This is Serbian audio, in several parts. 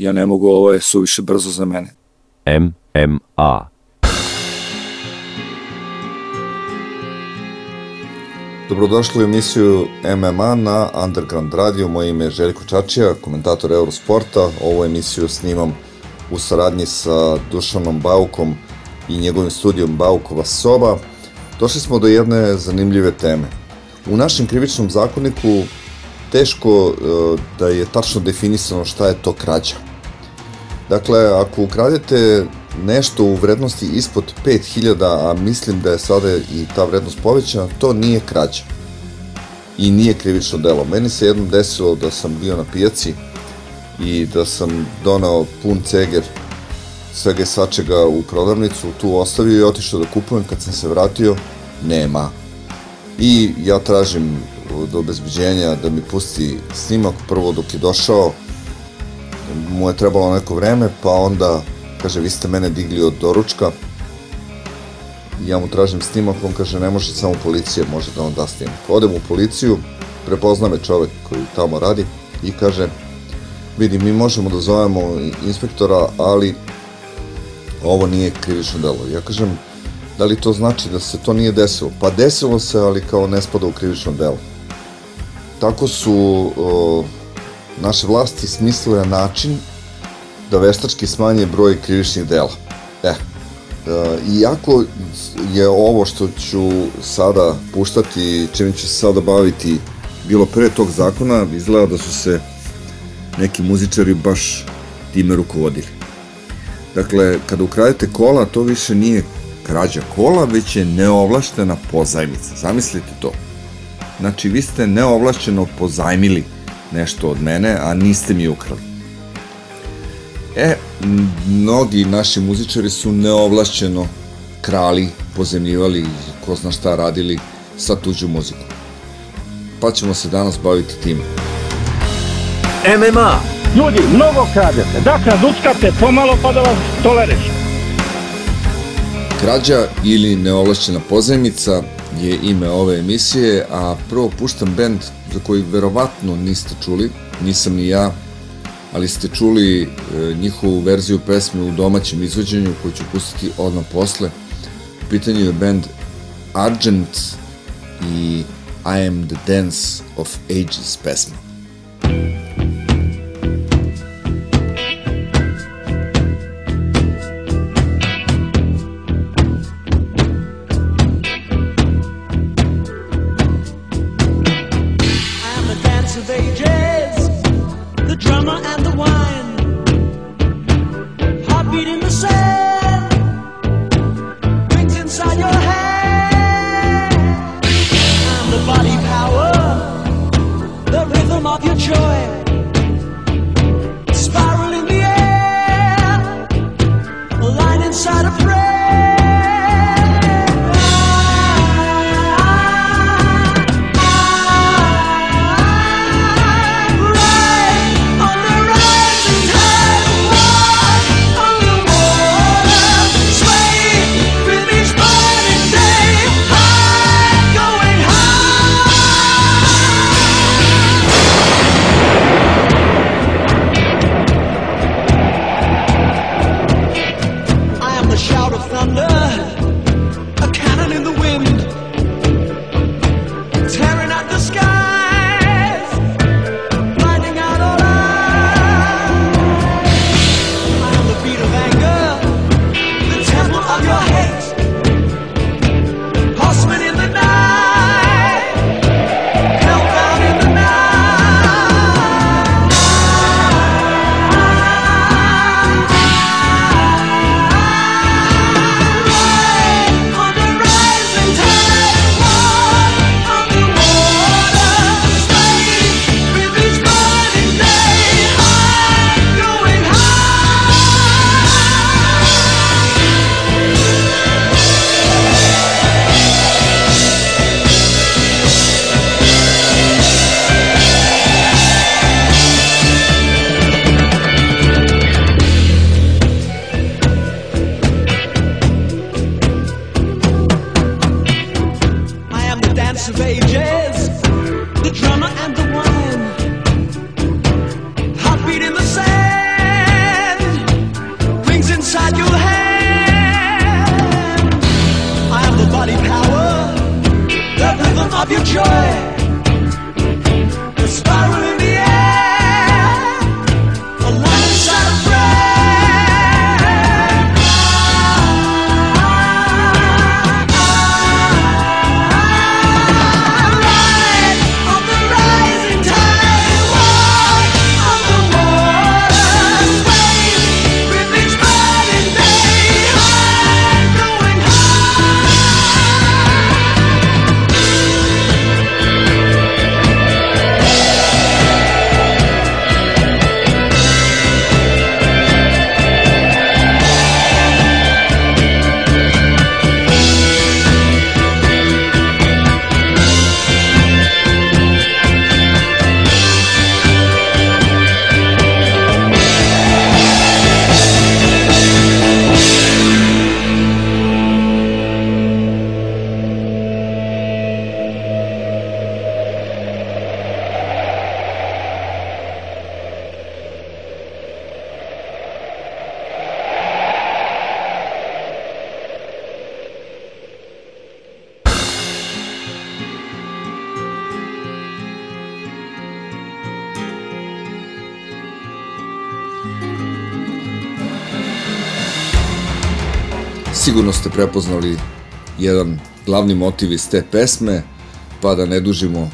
Ja ne mogu, ovo je suviše brzo za mene. MMA. Dobrodošli u emisiju MMA na Underground Radio. Moje ime je Željko Čačija, komentator Eurosporta. Ovu emisiju snimam u saradnji sa Dušanom Baukom i njegovim studijom Baukova soba. Došli smo do jedne zanimljive teme. U našem krivičnom zakoniku teško e, da je tačno definisano šta je to krađa. Dakle, ako ukradete nešto u vrednosti ispod 5000, a mislim da je sada i ta vrednost povećana, to nije krađa. I nije krivično delo. Meni se jednom desilo da sam bio na pijaci i da sam donao pun ceger svega i svačega u prodavnicu, tu ostavio i otišao da kupujem, kad sam se vratio, nema. I ja tražim od obezbeđenja da mi pusti snimak, prvo dok je došao, mu je trebalo neko vreme, pa onda kaže, vi ste mene digli od doručka, ja mu tražim snimak, on kaže, ne može samo policija, može da on da snimak. Odem u policiju, prepozna me čovek koji tamo radi i kaže, vidi, mi možemo da zovemo inspektora, ali ovo nije krivično delo. Ja kažem, da li to znači da se to nije desilo? Pa desilo se, ali kao ne spada u krivično delo. Tako su o, naše vlasti smislile način da veštački smanje broj krivičnih dela. E, e, iako je ovo što ću sada puštati, čim ću se sada baviti, bilo pre tog zakona, izgleda da su se neki muzičari baš time rukovodili. Dakle, kada ukradete kola, to više nije krađa kola, već je neovlaštena pozajmica. Zamislite to. Znači, vi ste neovlašćeno pozajmili nešto od mene, a niste mi ukrali. E, mnogi naši muzičari su neovlašćeno krali, pozemljivali, ko zna šta radili sa tuđu muziku. Pa ćemo se danas baviti time. MMA. Ljudi, mnogo kradete. Dakle, zuckate pomalo pa da vas toleriš. Krađa ili neovlašćena pozajmica je ime ove emisije, a prvo puštam bend za koji verovatno niste čuli, nisam ni ja, ali ste čuli e, njihovu verziju pesme u domaćem izvođenju koju ću pustiti odmah posle. U pitanju je band Argent i I am the dance of ages pesma. Prepoznali jedan glavni motiv iz te pesme, pa da ne dužimo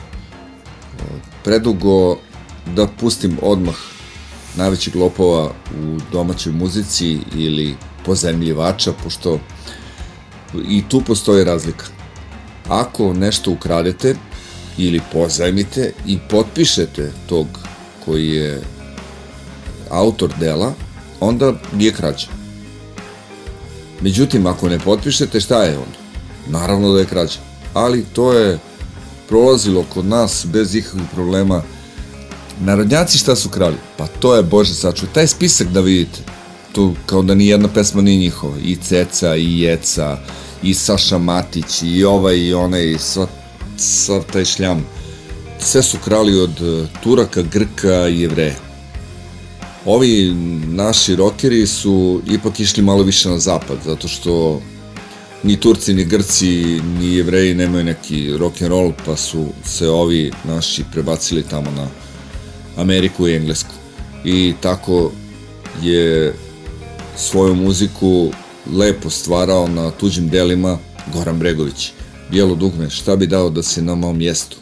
predugo, da pustim odmah najvećeg lopova u domaćoj muzici ili pozemljivača, pošto i tu postoji razlika. Ako nešto ukradete ili pozajmite i potpišete tog koji je autor dela, onda nije krađa. Međutim, ako ne potpišete, šta je onda? Naravno da je krađa. Ali to je prolazilo kod nas bez ikakvih problema. Narodnjaci šta su krali? Pa to je, bože sačuvaj, taj spisak da vidite. Tu kao da ni jedna pesma nije njihova. I Ceca, i Jeca, i Saša Matić, i ovaj, i onaj, i sva, sav taj šljam. Sve su krali od eh, Turaka, Grka i Jevreja ovi naši rokeri su ipak išli malo više na zapad, zato što ni Turci, ni Grci, ni Jevreji nemaju neki rock and roll, pa su se ovi naši prebacili tamo na Ameriku i Englesku. I tako je svoju muziku lepo stvarao na tuđim delima Goran Bregović. Bijelo dugme, šta bi dao da si na mom mjestu?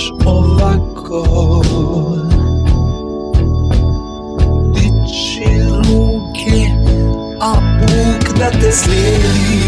Možeš ovako. Dići ruke, a uk da te slijedi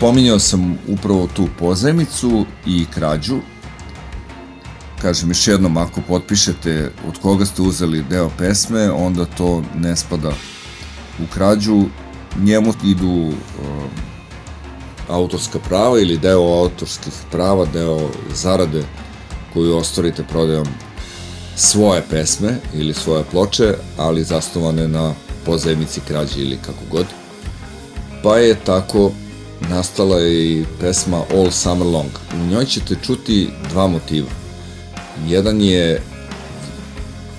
pominjao sam upravo tu pozajmicu i krađu. Kažem još jednom, ako potpišete od koga ste uzeli deo pesme, onda to ne spada u krađu. Njemu idu uh, autorska prava ili deo autorskih prava, deo zarade koju ostvarite prodajom svoje pesme ili svoje ploče, ali zasnovane na pozajmici krađi ili kako god. Pa je tako nastala je i pesma All Summer Long. U njoj ćete čuti dva motiva. Jedan je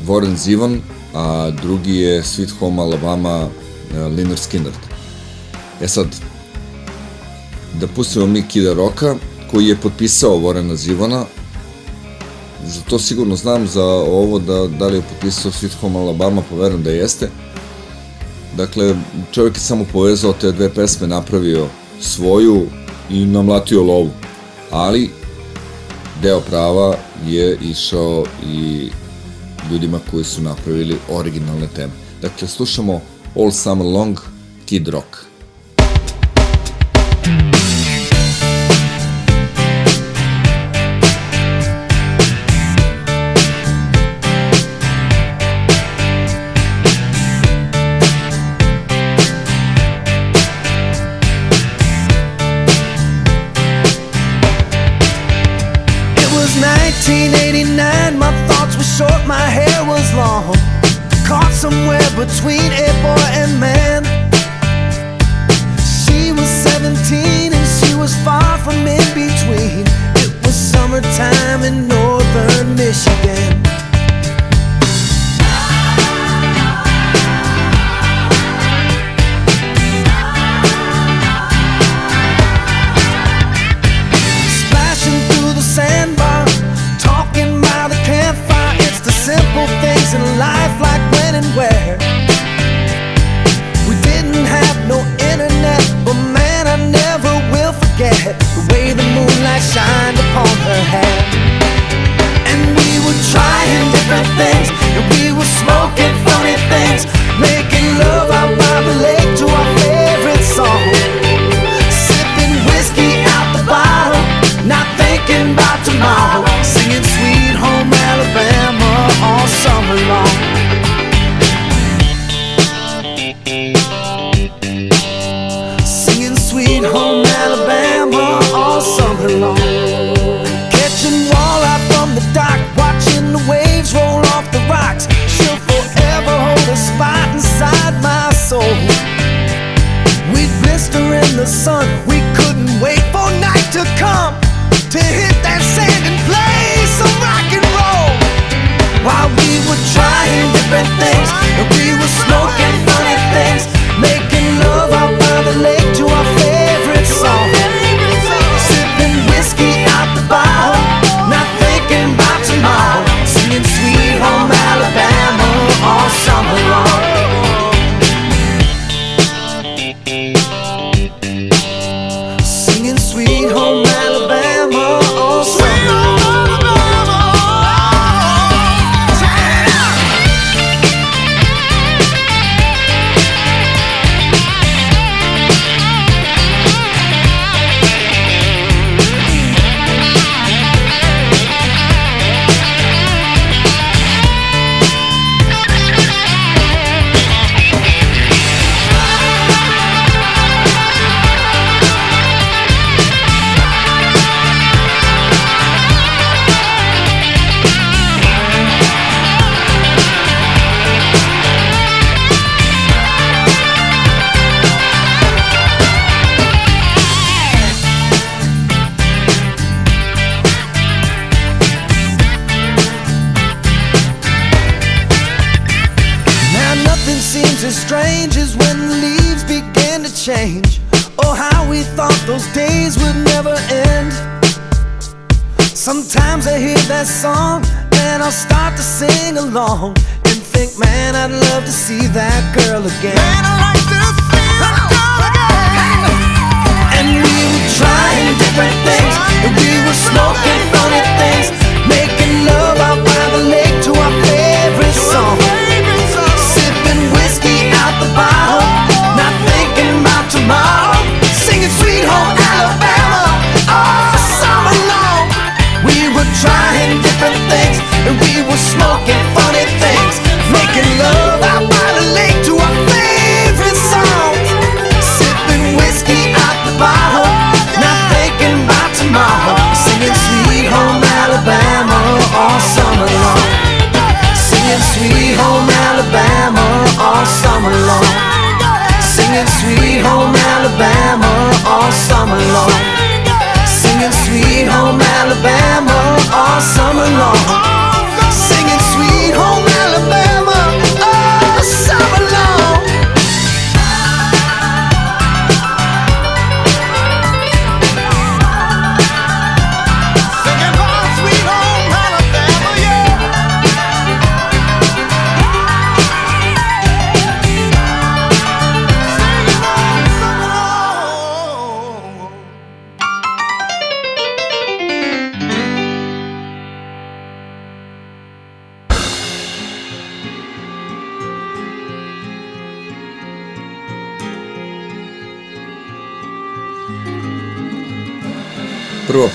Warren Zivon, a drugi je Sweet Home Alabama e, Lynyrd Skynyrd. E sad, da pustimo mi Kida Roka, koji je potpisao Warrena Zivona, za to sigurno znam, za ovo da, da li je potpisao Sweet Home Alabama, pa poverujem da jeste. Dakle, čovjek je samo povezao te dve pesme, napravio svoju i namlatio lovu. Ali deo prava je išao i ljudima koji su napravili originalne teme. Dakle, slušamo All Summer Long, Kid Rock.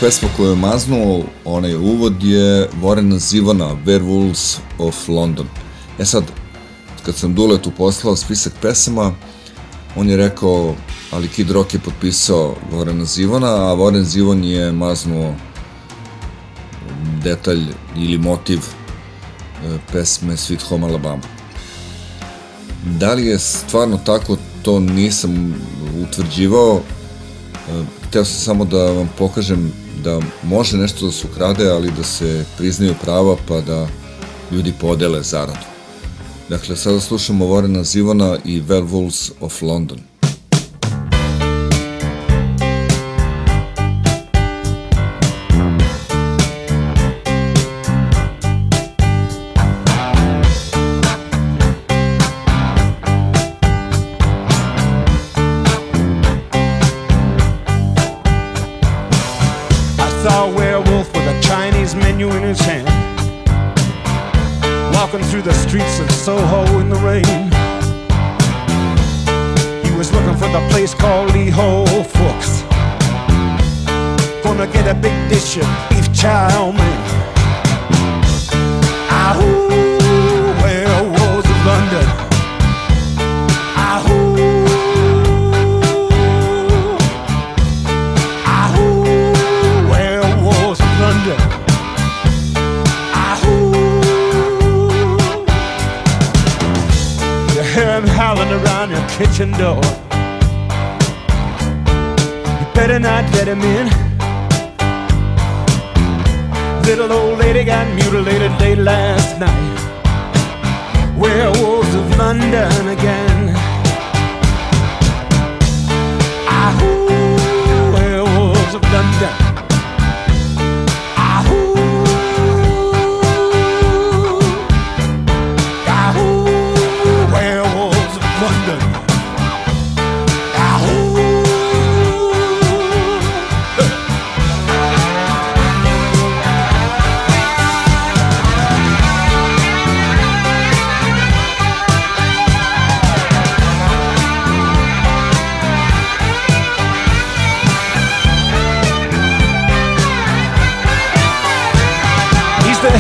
Pesma koju je maznuo, onaj uvod je Warren Zivana, Werewolves of London. E sad, kad sam Duletu poslao spisak pesama, on je rekao, ali Kid Rock je potpisao Warren Zivana, a Warren Zivon je maznuo detalj ili motiv e, pesme Sweet Home Alabama. Da li je stvarno tako, to nisam utvrđivao. E, Hteo sam samo da vam pokažem da može nešto da se ukrade, ali da se priznaju prava pa da ljudi podele zaradu. Dakle, sada slušamo Vorena Zivona i Werewolves of London.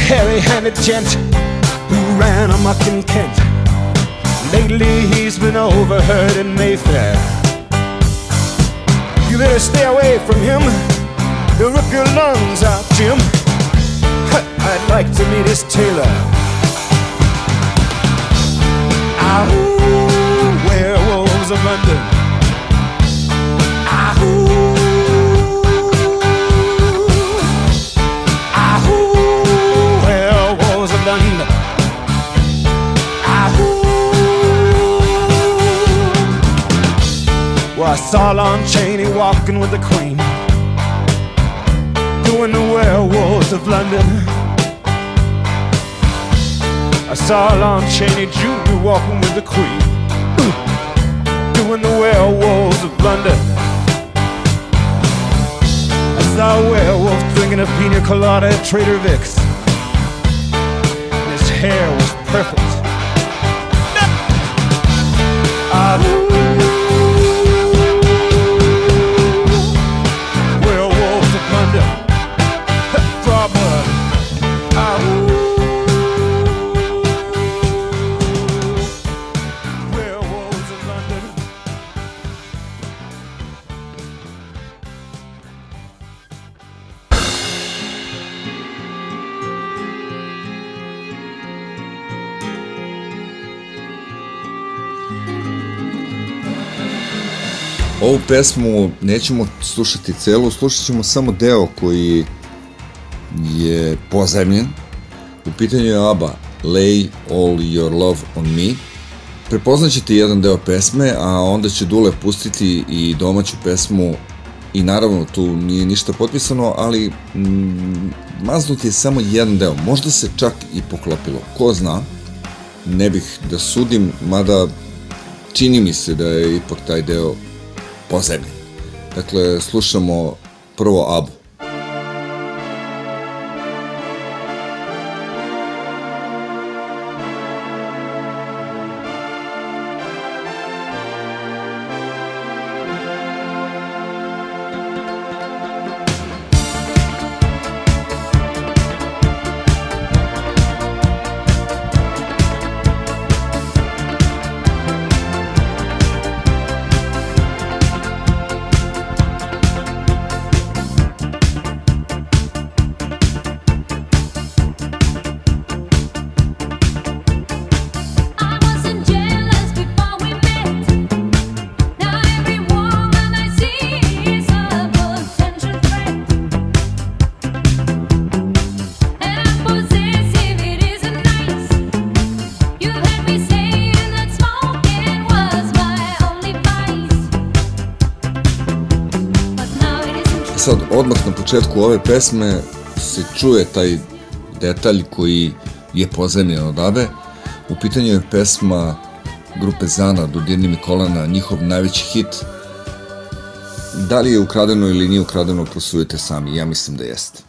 Hairy-handed gent who ran amok in Kent. Lately he's been overheard in Mayfair. You better stay away from him. He'll rip your lungs out, Jim. I'd like to meet his tailor. Ahoo, werewolves of London. I saw Lon Chaney walking with the Queen, doing the werewolves of London. I saw Lon Chaney Jr. walking with the Queen, doing the werewolves of London. I saw a werewolf drinking a pina colada at Trader Vic's. His hair was perfect. Ah. Ovu pesmu nećemo slušati celu, slušat ćemo samo deo koji je pozemljen. U pitanju je ABBA, Lay All Your Love On Me. Prepoznaćete jedan deo pesme, a onda će Dule pustiti i domaću pesmu i naravno tu nije ništa potpisano, ali mm, maznut je samo jedan deo. Možda se čak i poklopilo, ko zna. Ne bih da sudim, mada čini mi se da je ipak taj deo pozemljen. Dakle, slušamo prvo Abu. početku ove pesme se čuje taj detalj koji je pozemljen od Abe. U pitanju je pesma grupe Zana, Dodirni mi kolana, njihov najveći hit. Da li je ukradeno ili nije ukradeno, prosujete sami, ja mislim da jeste.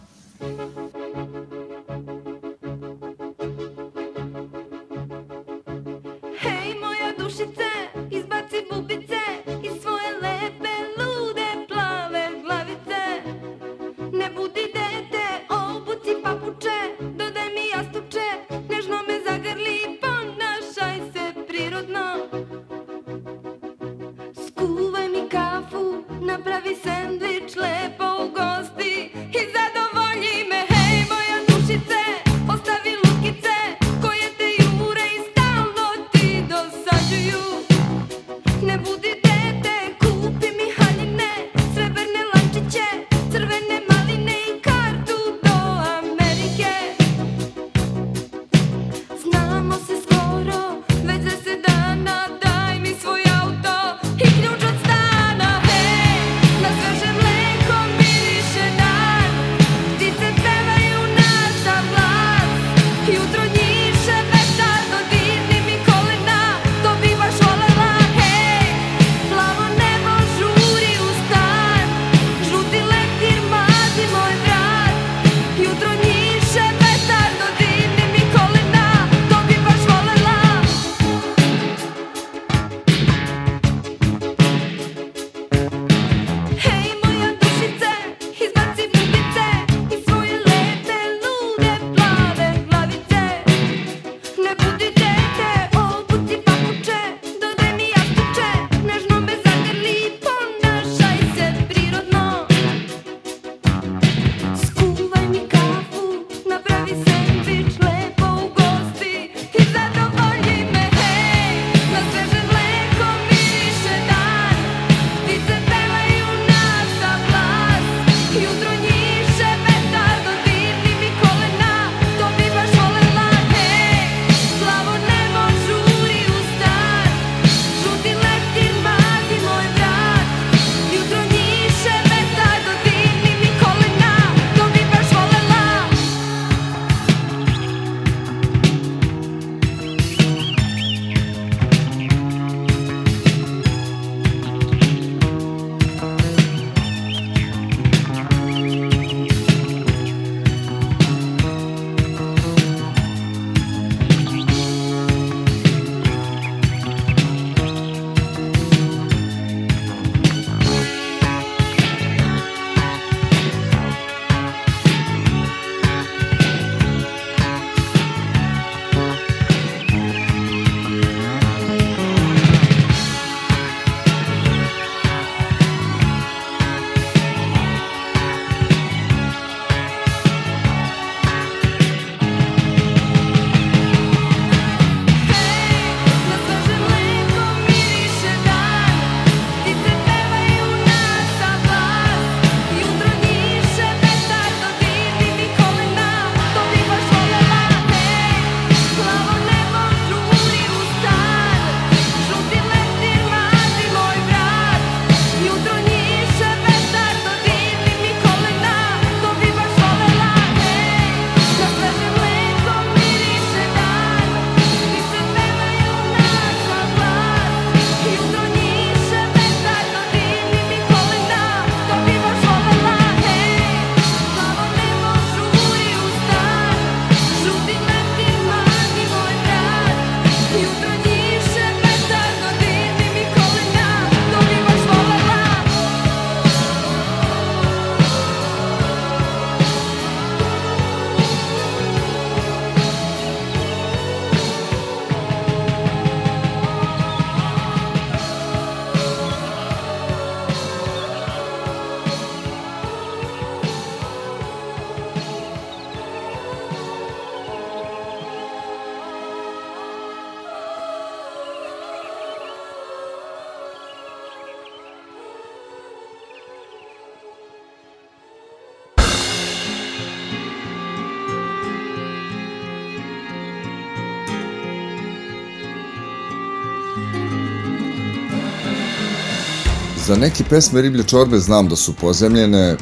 neki pesme Riblje čorbe znam da su pozemljene,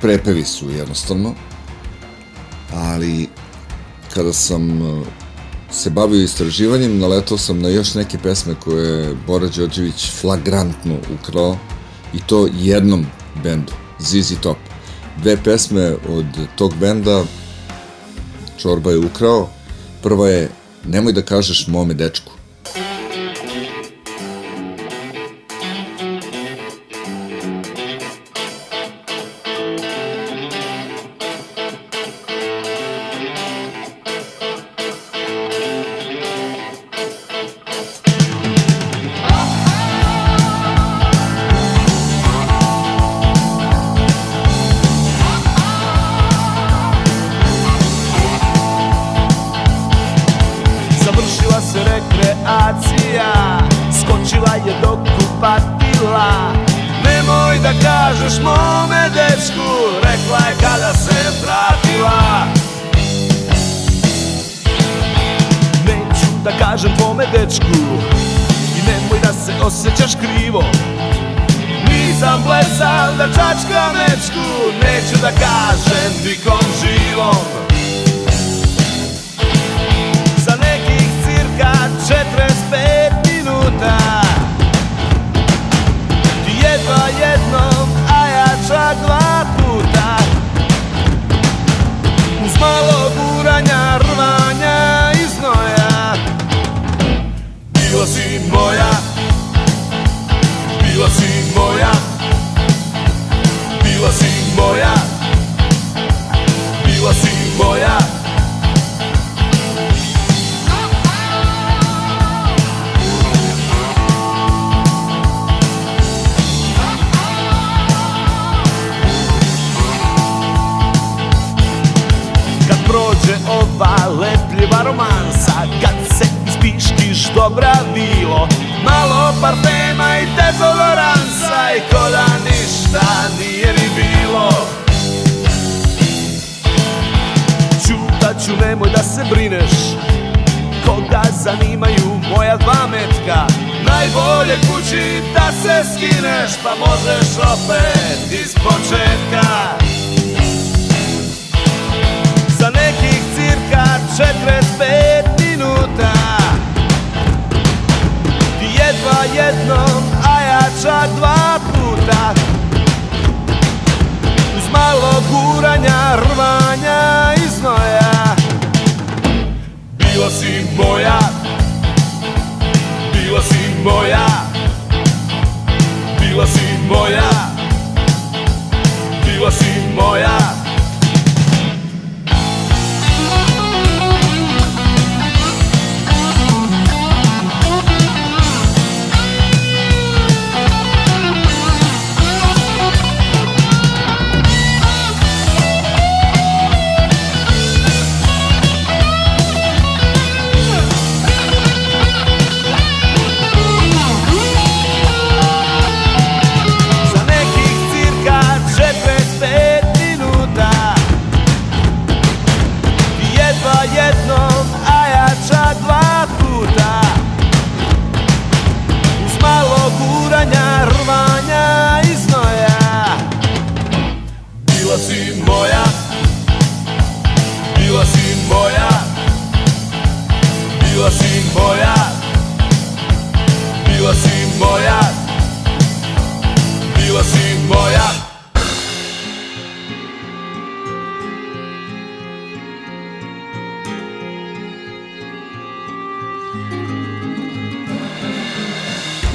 prepevi su jednostavno, ali kada sam e, se bavio istraživanjem, naletao sam na još neke pesme koje je Bora Đorđević flagrantno ukrao i to jednom bendu, ZZ Top. Dve pesme od tog benda Čorba je ukrao. Prva je Nemoj da kažeš mome dečku.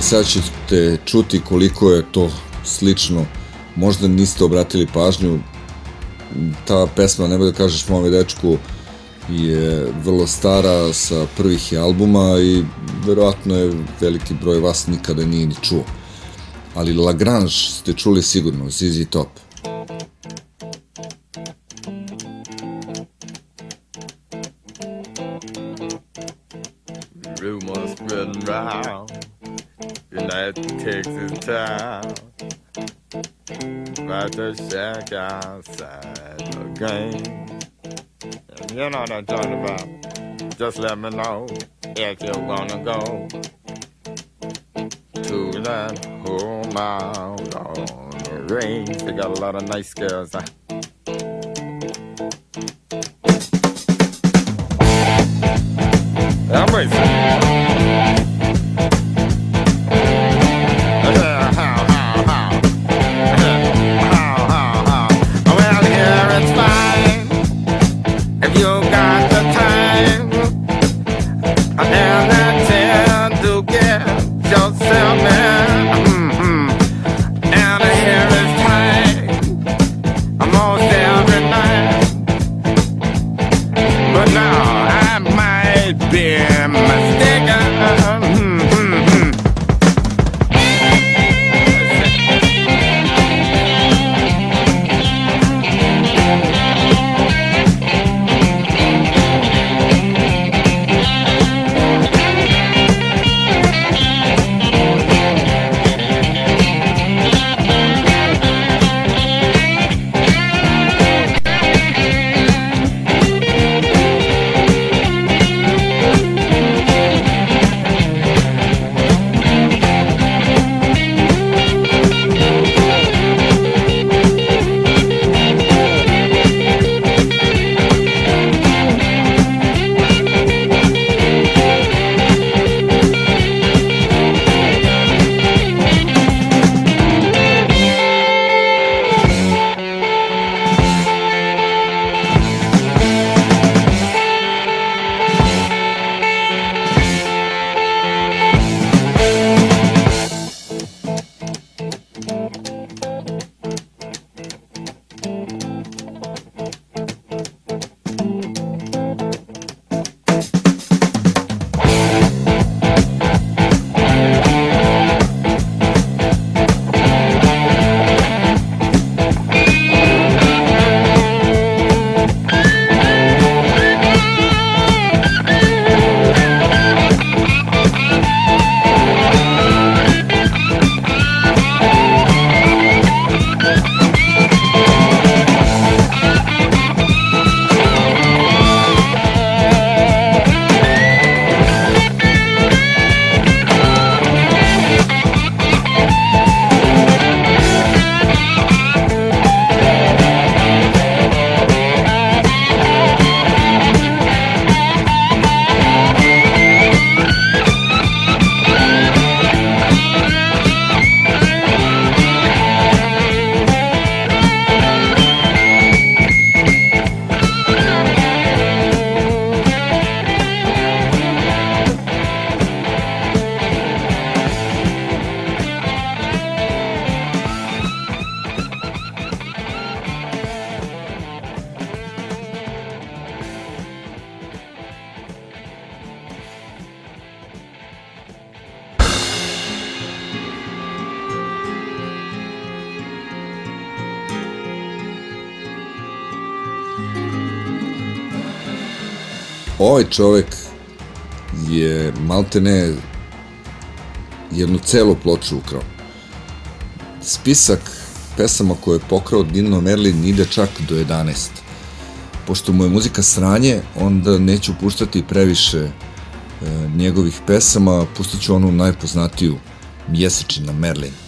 Sad ćete čuti koliko je to slično. Možda niste obratili pažnju, ta pesma, nemoj da kažeš mome dečku, je vrlo stara sa prvih albuma i verovatno je veliki broj vas nikada nije ni čuo. Ali Lagrange ste čuli sigurno, ZZ Top. Shack outside the game. You know what I'm talking about. Just let me know if you wanna go To that home out on the range. They got a lot of nice girls huh? Ovaj čovek je maltene jednu celu ploču ukrao. Spisak pesama koje je pokrao Dino Merlin ide čak do 11. Pošto mu je muzika sranje, onda neću puštati previše e, njegovih pesama, pustit ću onu najpoznatiju, Mjesečina Merlin.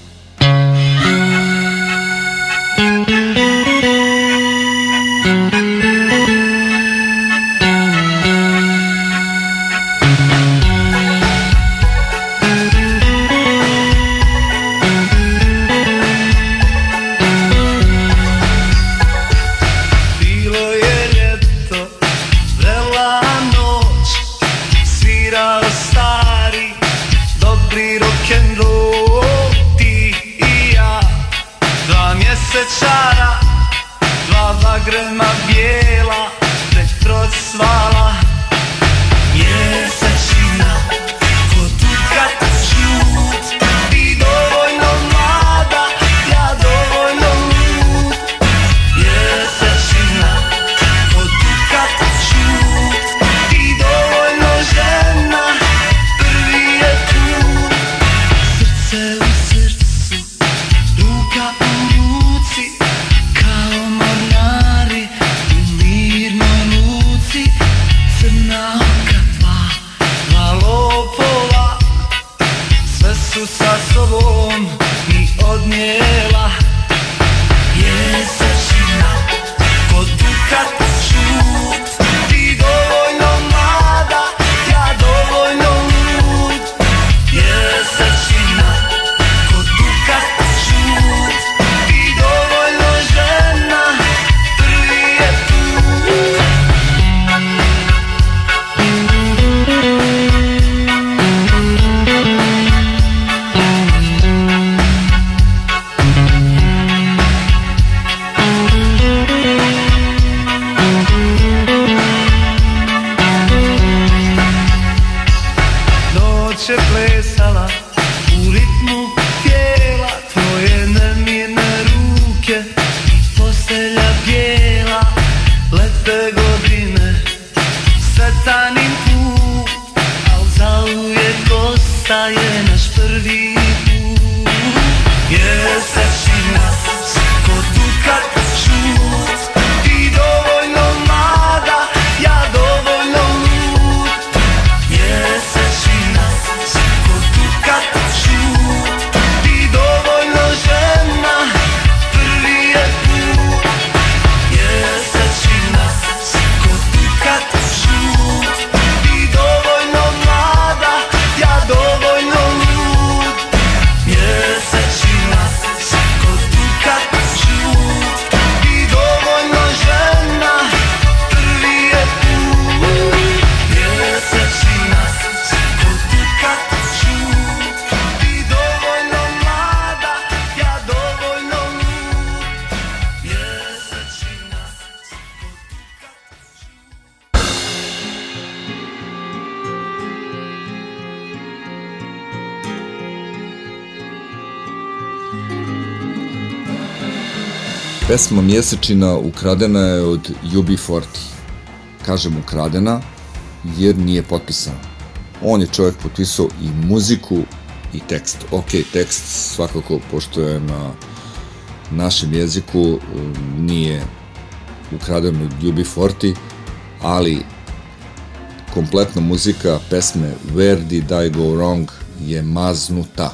pjesečina ukradena je od UB40. Kažem ukradena jer nije potpisana. On je čovjek potpisao i muziku i tekst. Ok, tekst svakako pošto je na našem jeziku um, nije ukraden od UB40, ali kompletna muzika pesme Where Did I Go Wrong je maznuta.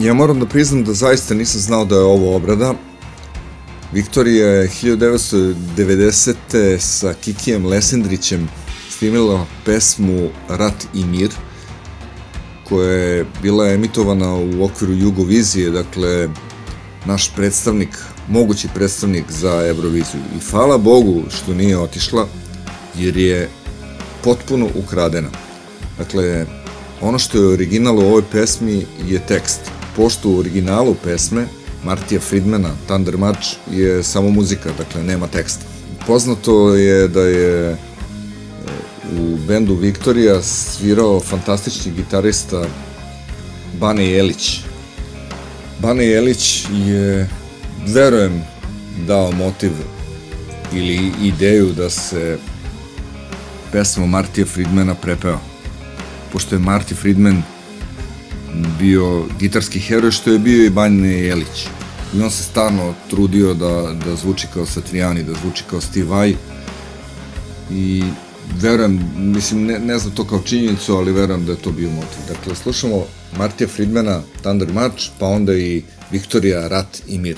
Ja moram da priznam da zaista nisam znao da je ovo obrada. Viktorija je 1990. sa Kikijem Lesendrićem snimila pesmu Rat i mir, koja je bila emitovana u okviru Jugovizije, dakle, naš predstavnik, mogući predstavnik za Euroviziju. I hvala Bogu što nije otišla, jer je potpuno ukradena. Dakle, ono što je original u ovoj pesmi je tekst. Pošto u originalu pesme Martija Friedmana, Thunder March, je samo muzika, dakle nema teksta. Poznato je da je e, u bendu Viktorija svirao fantastični gitarista Bane Jelić. Bane Jelić je, verujem, dao motiv ili ideju da se pesma Martija Friedmana prepeva. Pošto je Marty Friedman bio gitarski heroj, što je bio i Bane Jelić. I on se stalno trudio da, da zvuči kao Satriani, da zvuči kao Steve Vai. I verujem, mislim, ne, ne znam to kao činjenicu, ali verujem da je to bio motiv. Dakle, slušamo Martija Friedmana, Thunder March, pa onda i Viktorija, Rat i Mir.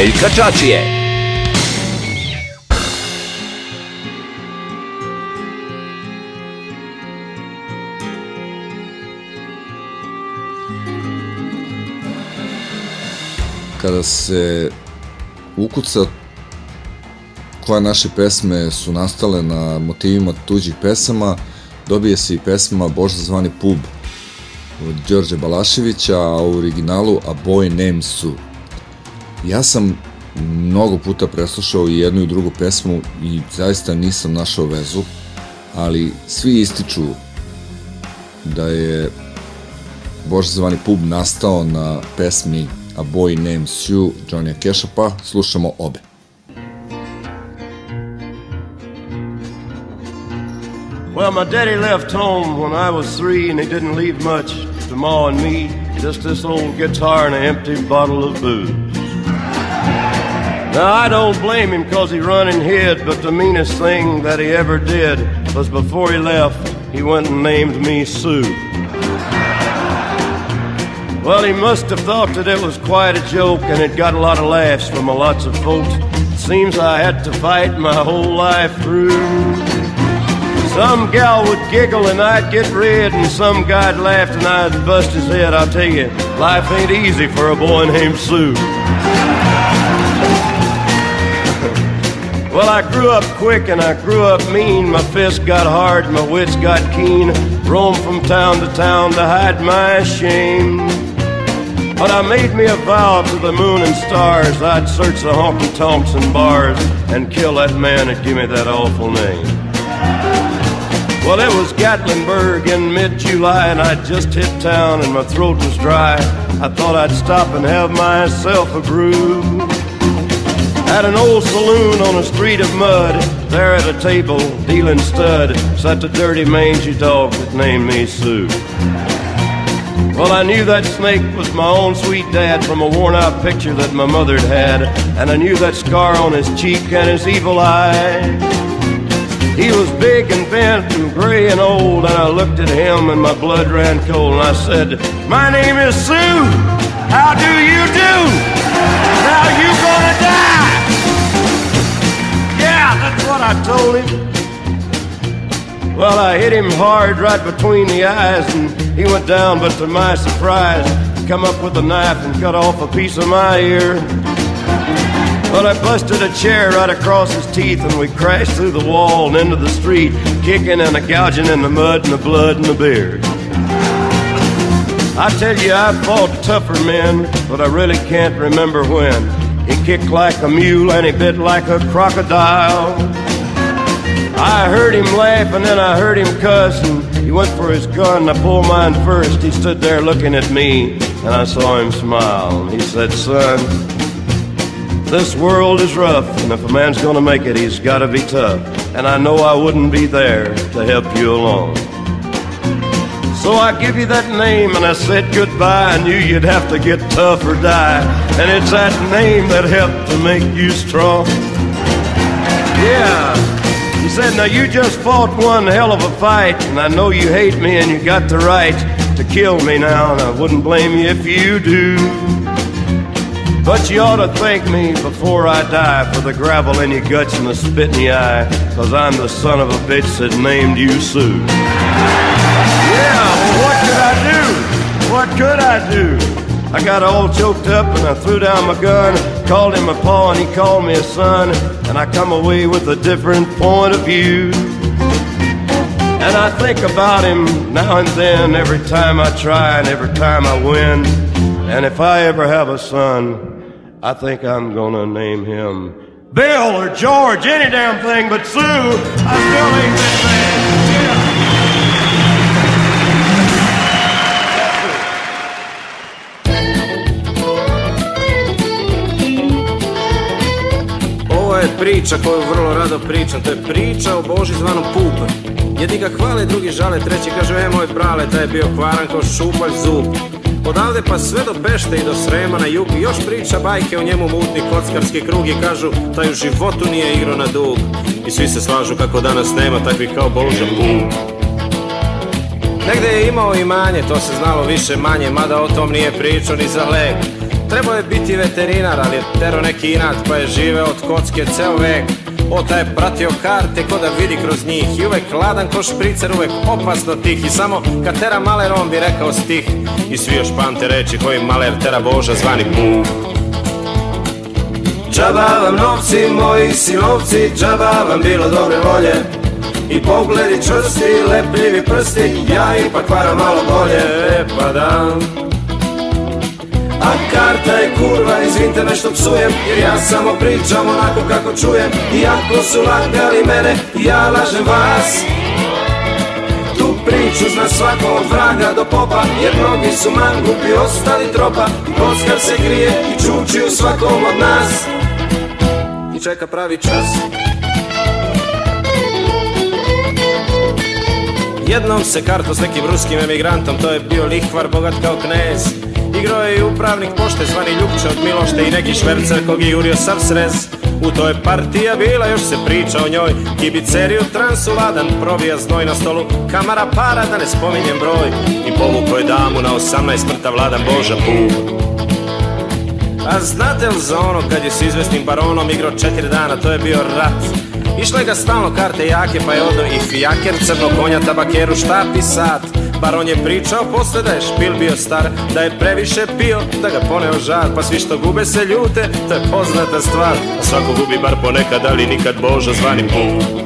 Željka Čačije. kada se ukuca koje naše pesme su nastale na motivima tuđih pesama, dobije se i pesma Boža zvani pub od Đorđe Balaševića, a u originalu A Boy Named Sue. Ja sam mnogo puta preslušao i jednu i drugu pesmu i zaista nisam našao vezu, ali svi ističu da je Bože zvani pub nastao na pesmi A Boy Named Sue Johnny Casha, pa slušamo obe. Well, my daddy left home when I was three, and he didn't leave much to Ma and me. Just this old guitar and an empty bottle of booze. Now, I don't blame him because he run and hid, but the meanest thing that he ever did was before he left, he went and named me Sue. Well, he must have thought that it was quite a joke, and it got a lot of laughs from a lots of folks. Seems I had to fight my whole life through. Some gal would giggle and I'd get red, and some guy'd laugh and I'd bust his head. I'll tell you, life ain't easy for a boy named Sue. Grew up quick and I grew up mean. My fists got hard, my wits got keen. Roamed from town to town to hide my shame. But I made me a vow to the moon and stars I'd search the honky tonks and bars and kill that man that gave me that awful name. Well, it was Gatlinburg in mid-July, and I'd just hit town, and my throat was dry. I thought I'd stop and have myself a brew. At an old saloon on a street of mud, there at a table, dealing stud, sat the dirty mangy dog that named me Sue. Well, I knew that snake was my own sweet dad from a worn out picture that my mother'd had, and I knew that scar on his cheek and his evil eye. He was big and bent and gray and old, and I looked at him and my blood ran cold, and I said, My name is Sue. How do you do? Now you told him. Well, I hit him hard right between the eyes, and he went down, but to my surprise, he come up with a knife and cut off a piece of my ear. But I busted a chair right across his teeth, and we crashed through the wall and into the street, kicking and a gouging in the mud and the blood and the beard. I tell you, I've fought tougher men, but I really can't remember when. He kicked like a mule and he bit like a crocodile. I heard him laugh and then I heard him cuss, and he went for his gun. I pulled mine first. He stood there looking at me, and I saw him smile. He said, Son, this world is rough, and if a man's gonna make it, he's gotta be tough. And I know I wouldn't be there to help you along. So I give you that name, and I said goodbye. I knew you'd have to get tough or die. And it's that name that helped to make you strong. Yeah. Said, Now you just fought one hell of a fight, and I know you hate me, and you got the right to kill me now, and I wouldn't blame you if you do. But you ought to thank me before I die for the gravel in your guts and the spit in your eye, cause I'm the son of a bitch that named you Sue. Yeah, well, what could I do? What could I do? I got all choked up and I threw down my gun, called him a paw and he called me a son, and I come away with a different point of view. And I think about him now and then, every time I try and every time I win. And if I ever have a son, I think I'm gonna name him Bill or George, any damn thing but Sue. I still ain't bad. Priča koju vrlo rado pričam, to je priča o Boži zvanom Pupanj. Jedni ga hvale, drugi žale, treći kaže, e moj brale, taj je bio kvaran kao šupalj zub. Odavde pa sve do Bešte i do Srema na jug još priča bajke o njemu mutni kockarski krug i kažu, taj u životu nije igro na dug. I svi se slažu kako danas nema takvih kao Boža Puk. Negde je imao imanje, to se znalo više manje, mada o tom nije pričao ni za lek. Trebao je biti veterinar, ali je tero neki inat, pa je živeo od kocke ceo vek. O, taj je pratio karte ko da vidi kroz njih. I uvek ladan ko špricer, uvek opasno tih. I samo kad tera maler on bi rekao stih. I svi još pamte reči koji maler tera Boža zvani Buk Džaba vam novci, moji sinovci, džaba vam bilo dobre volje. I pogledi čvrsti, lepljivi prsti, ja ipak varam malo bolje, e pa da A karta je kurva, izvinite me što psujem Jer ja samo pričam onako kako čujem. Iako su lagali mene, ja lažem vas. Tu priču zna svako od vraga do popa Jer mnogi su mangupi, ostali tropa. Kockar se grije i čuči u svakom od nas. I čeka pravi čas. Jednom se karto s nekim ruskim emigrantom To je bio lihvar, bogat kao knez Igrao je i upravnik pošte zvani Ljupče od Milošte I neki švercer kog je jurio sav srez. U toj partija bila, još se priča o njoj. Kibiceriju transu ladan, probija znoj na stolu. Kamara para, da ne spominjem broj. I povuko je damu na 18 mrtav vladan Boža Bub A znate li za ono kad je s izvesnim baronom igrao četiri dana, to je bio rat Išle ga stalno karte jake, pa je odno i fijaker, crno konja, tabakeru, štap i sat Baron je pričao posle da je špil bio star, da je previše pio, da ga poneo žar Pa svi što gube se ljute, to je poznata stvar. A svako gubi bar ponekad, ali nikad Boža zvani puk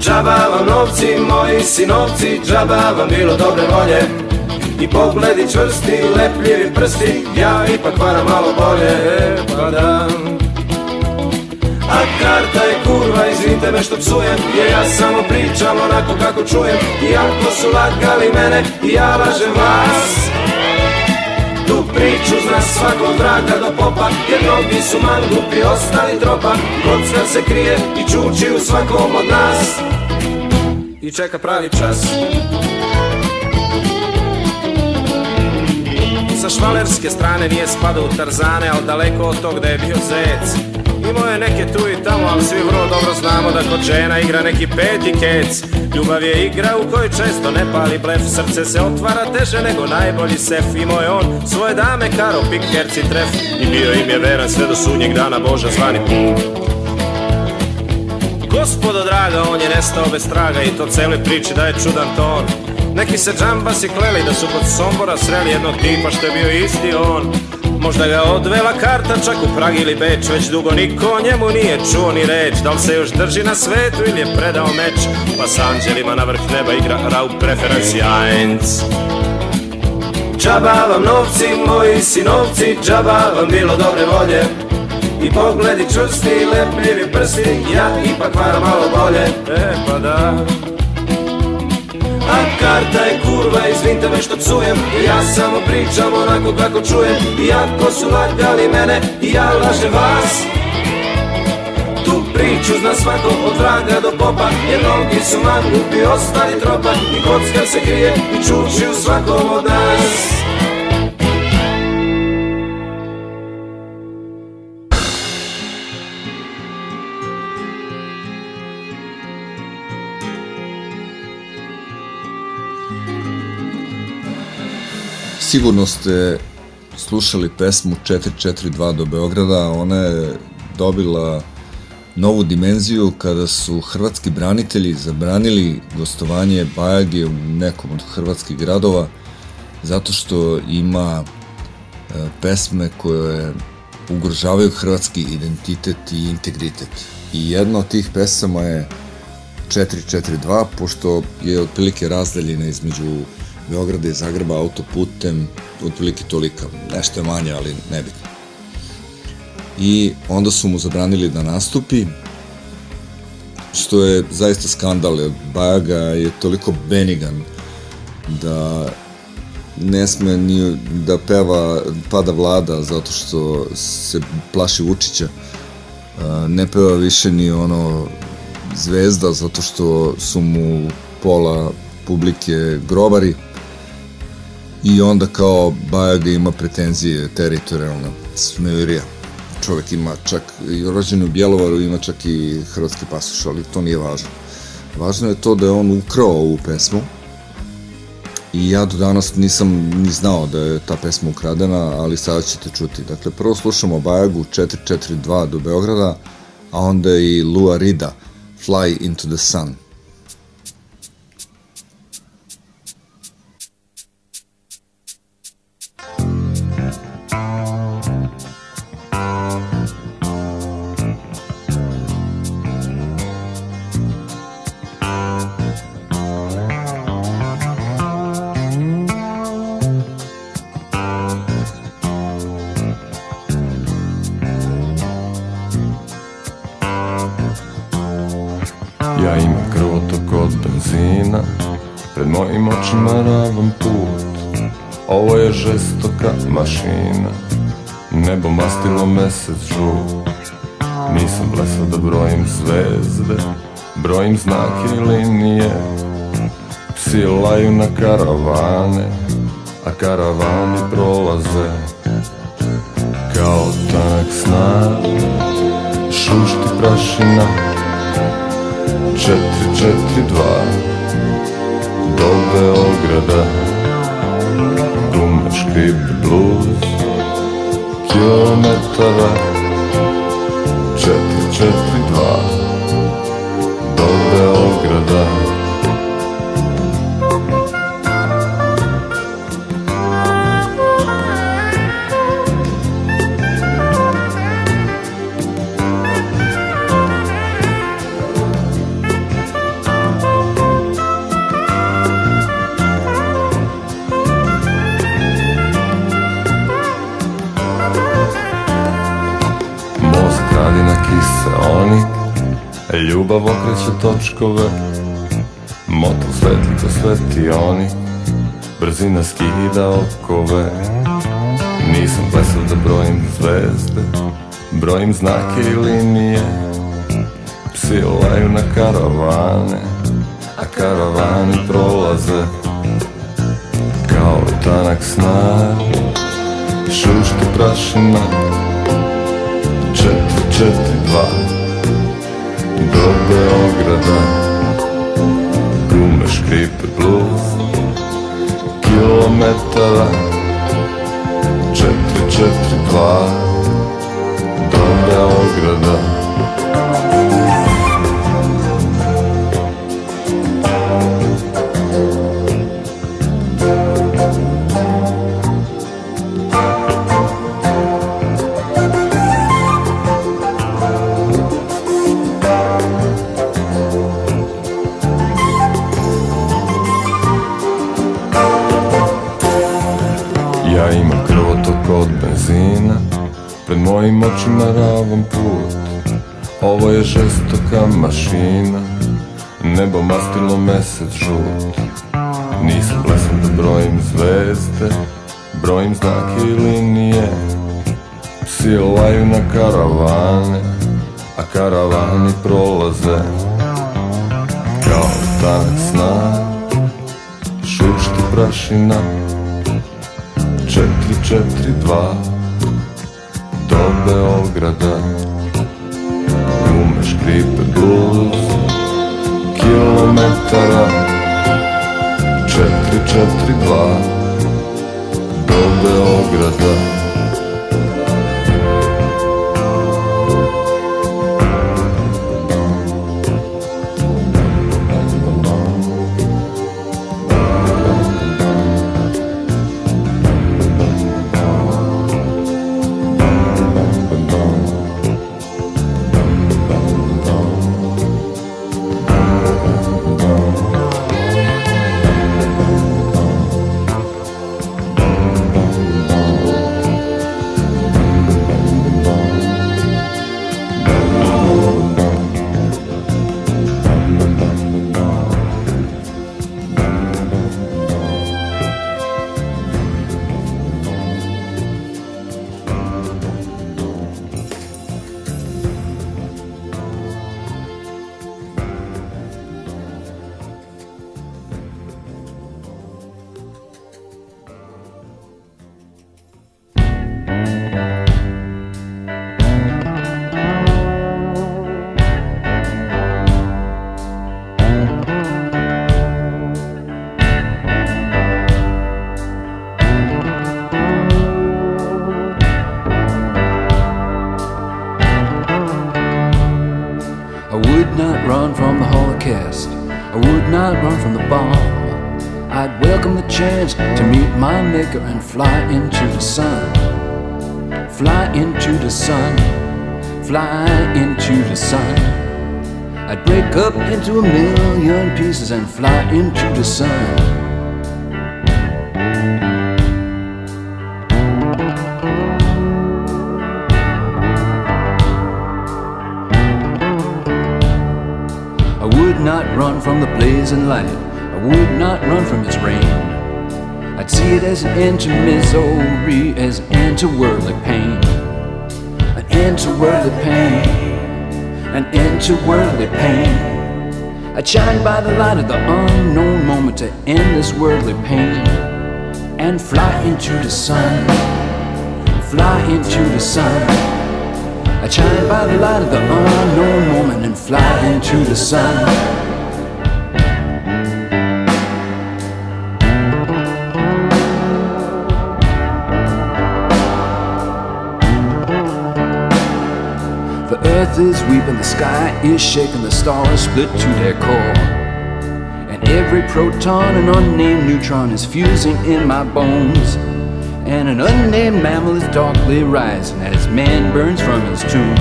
Džaba vam novci, moji sinovci, džaba vam bilo dobre volje. I pogledi čvrsti, lepljivi prsti, ja ipak varam malo bolje, pa da A karta je kurva, izvinite me što psujem Jer ja samo pričam onako kako čujem. Iako su lagali mene, ja lažem vas. Tu priču zna svako od vraga do popa Jer mnogi su mangupi, ostali tropa. Kocka se krije i čuči u svakom od nas. I čeka pravi čas. Sa švalerske strane nije spadao u Tarzane, ali daleko od tog da je bio zec. Imao je neke tu i tamo, ali svi vrlo dobro znamo da kod žena igra neki peti kec. Ljubav je igra u kojoj često ne pali blef, srce se otvara teže nego najbolji sef. Imao je on svoje dame, karo, pik, herci, tref i bio im je veran sve do sudnjeg dana Boža zvani. Gospodo draga, on je nestao bez traga i to cele priči da je čudan ton. Neki se džambasi kleli da su kod Sombora sreli jednog tipa što je bio isti on. Možda ga odvela karta čak u Prag ili Beč Već dugo niko o njemu nije čuo ni reč. Da li se još drži na svetu ili je predao meč? Pa s anđelima na vrh neba igra Rau preferenci 1 Džaba vam novci, moji sinovci, džaba vam bilo dobre volje. I pogledi čvrsti, lepljivi prsti, ja ipak varam malo bolje, e pa da A karta je kurva, izvinite me što psujem. Ja samo pričam onako kako čujem. Iako su lagali mene, ja lažem vas. Tu priču zna svako od vraga do popa Jer mnogi su mangupi, ostali tropa I kocka se krije i čuči u svakom od nas Sigurno ste slušali pesmu 442 do Beograda, ona je dobila novu dimenziju kada su hrvatski branitelji zabranili gostovanje Bajage u nekom od hrvatskih gradova zato što ima e, pesme koje ugrožavaju hrvatski identitet i integritet. I jedna od tih pesama je 442, pošto je otprilike razdaljena između Beograda i Zagreba autoputem, otprilike tolika, nešto je manje, ali nebitno. I onda su mu zabranili da nastupi, što je zaista skandal, jer Bajaga je toliko benigan da ne sme ni da peva Pada vlada zato što se plaši Vučića. Ne peva više ni ono zvezda zato što su mu pola publike grobari i onda kao Bajaga ima pretenzije teritorijalne, smevirija. Čovek ima čak, i rođen u Bjelovaru, ima čak i hrvatski pasoš, ali to nije važno. Važno je to da je on ukrao ovu pesmu i ja do danas nisam ni znao da je ta pesma ukradena, ali sada ćete čuti. Dakle, prvo slušamo Bajagu 442 do Beograda, a onda i Lua Rida, Fly into the Sun. Očima ravan put. Ovo je žestoka mašina. Nebo mastilo mesec žut. Nisam blesao da brojim zvezde. Brojim znake i linije. Psi laju na karavane A karavani prolaze Kao tanak snag Šušti prašina Četiri, četiri, dva Do Beograda Dume škripi bluz Kilometara Četiri, četiri, dva. Do Beograda ljubav okreće točkove Motor svetli ko svetioni Brzina skida okove. Nisam plesao da brojim zvezde Brojim znake i linije. Psi laju na karavane A karavani prolaze Kao tanak snar. Šušti prašina Četiri, četiri, dva Kilometara Četiri, četiri, dva žestoka mašina Nebo mastilo mesec žut Nisam blesan da brojim zvezde Brojim znake i linije. Psi laju na karavane A karavani prolaze. Kao tanak sna Šušti prašina. Četiri, četiri, dva Do Beograda blues Kilometara Četiri, četiri, dva. Do Beograda and fly into the sun. Fly into the sun. Fly into the sun. I'd break up into a million pieces and fly into the sun. I would not run from the blazing light. I would not run from its rain. I'd see it as an end to misery, as an end to worldly pain. An end to worldly pain. An end to worldly pain. I'd shine by the light of the unknown moment to end this worldly pain. And fly into the sun. Fly into the sun. I shine by the light of the unknown moment and fly into the sun. Earth is weeping, the sky is shaking, the stars split to their core. And every proton and unnamed neutron is fusing in my bones. And an unnamed mammal is darkly rising as man burns from his tomb.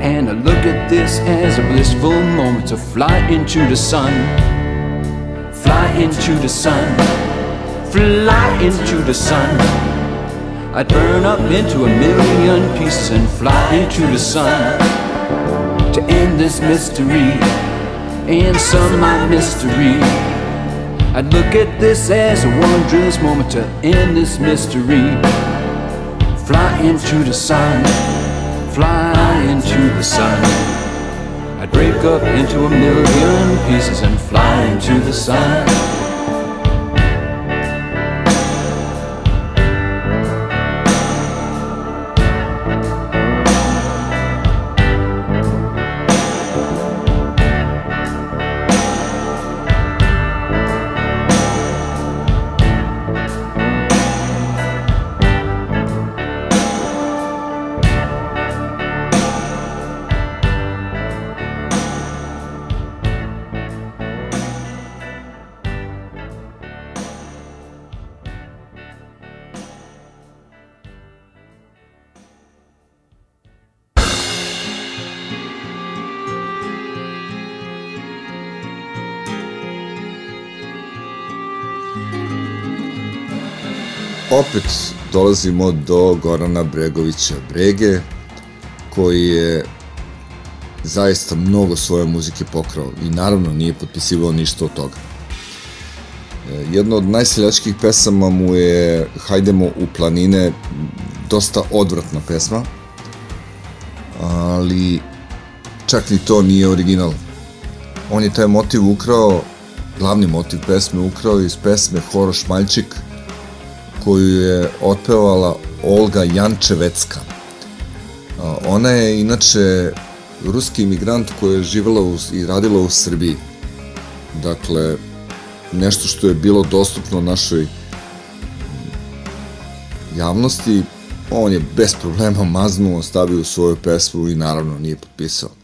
And I look at this as a blissful moment to fly into the sun. Fly into the sun. Fly into the sun. I'd burn up into a million pieces and fly into the sun. To end this mystery and some my mystery. I'd look at this as a wondrous moment to end this mystery. Fly into the sun, fly into the sun. I'd break up into a million pieces and fly into the sun. Dolazimo do Gorana Bregovića Brege, koji je zaista mnogo svoje muzike pokrao i naravno nije potpisivao ništa od toga. E, Jedna od najseljačkih pesama mu je Hajdemo u planine, dosta odvratna pesma, ali čak ni to nije original. On je taj motiv ukrao, glavni motiv pesme ukrao iz pesme Horo Šmaljčik, koju je otpevala Olga Jančevecka. Ona je inače ruski imigrant koja je živela u, i radila u Srbiji. Dakle, nešto što je bilo dostupno našoj javnosti, on je bez problema maznuo, stavio svoju pesmu i naravno nije potpisao.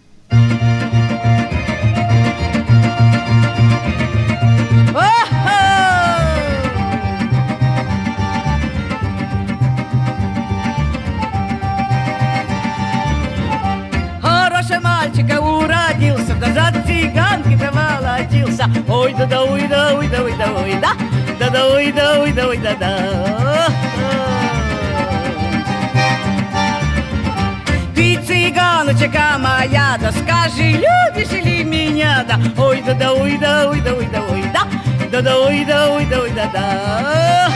Да, ой, да, да. Ты цыганочка моя, да скажи, любишь ли меня, да? Ой, да да, ой, да, ой, да, ой, да, ой, да, да да, ой, да, ой, да, ой, да, да.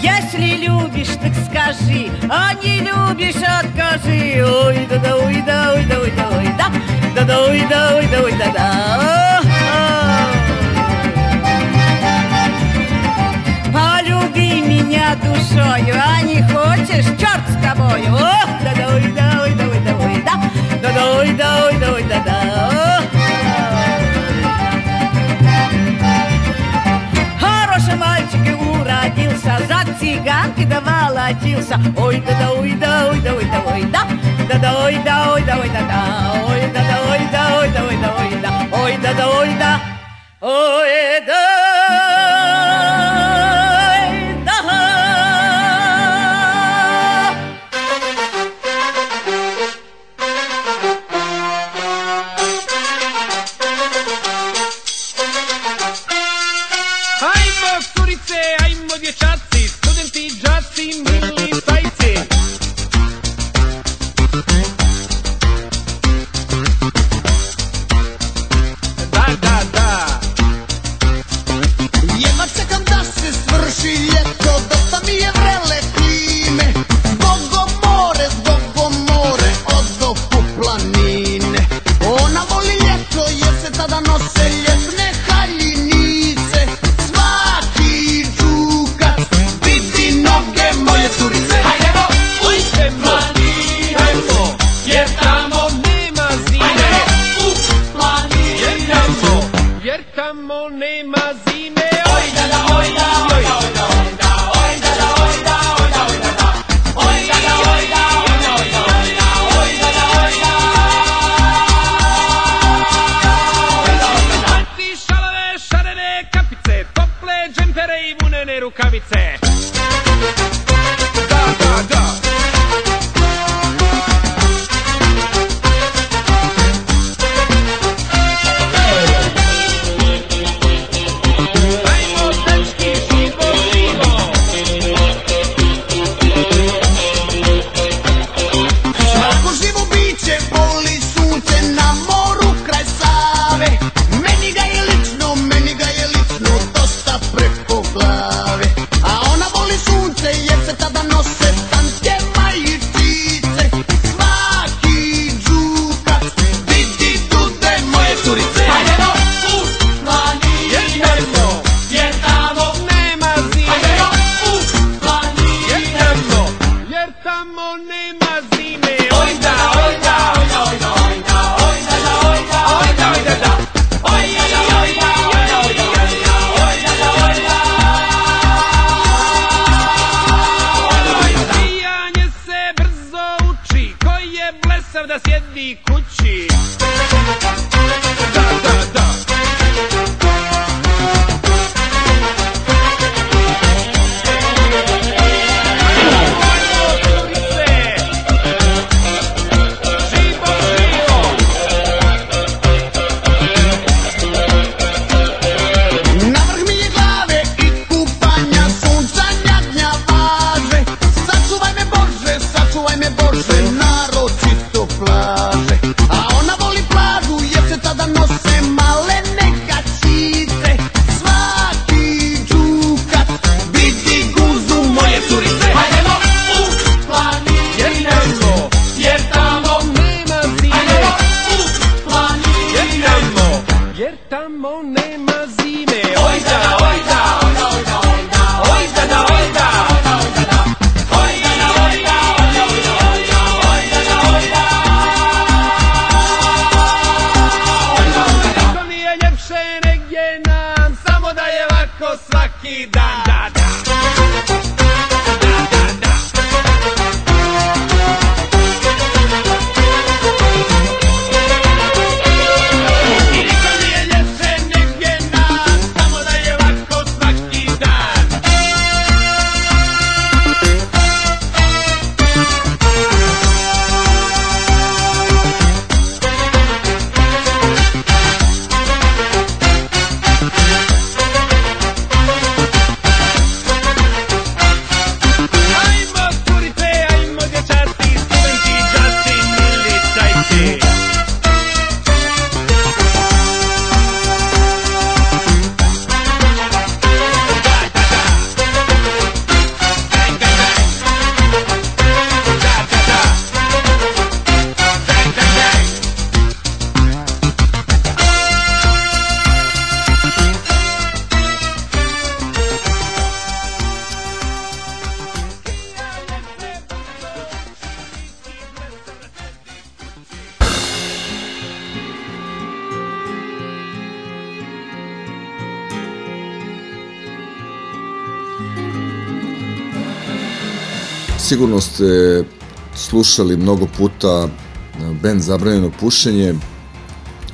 Если любишь, так скажи, а не любишь, откажи. Ой, да да, ой, да, ой, да, ой, да, ой, да, да да, ой, да, ой, да, ой, да, да. Полюби меня душою, а не хочешь, черт с тобою. О, да да, ой, да, ой, да, ой, да, ой, да, да да, ой, да, ой, да, ой, да, да. Хороший мальчик и уродился, за цыганки да молотился. Ой, да да, ой, да, ой, да, ой, да, ой, да, да да, ой, да, ой, да, ой, да, да, ой, да да, ой, да, ой, да, ой, да, ой, да, ой, да да, ой, да, ой, slušali mnogo puta band Zabranjeno pušenje,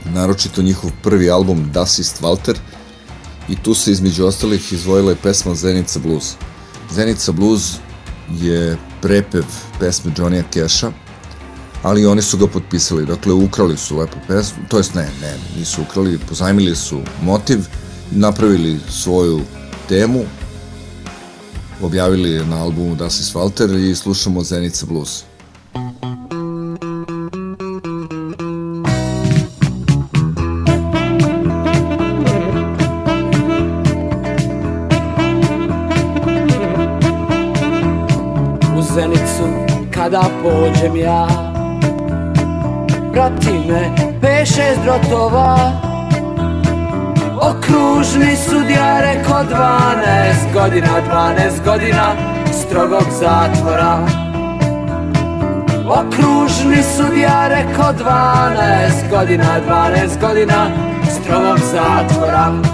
naročito njihov prvi album Das ist Walter i tu se između ostalih izvojila je pesma Zenica Blues. Zenica Blues je prepev pesme Johnny'a Casha, ali oni su ga potpisali, dakle ukrali su lepo pesmu, to jest ne, ne, nisu ukrali, pozajmili su motiv, napravili svoju temu, objavili na albumu Das ist Walter i slušamo Zenica Blues. Drotova Okružni sudija reko 12 godina, 12 godina strogog zatvora. Okružni sudija reko 12 godina, 12 godina strogog zatvora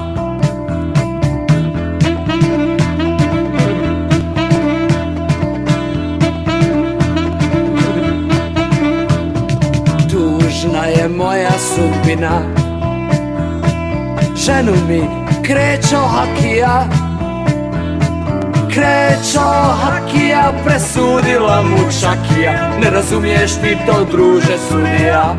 sudbina Ženu mi krećo hakija. Krećo hakija presudila mu čakija Ne razumiješ ti to druže sudija.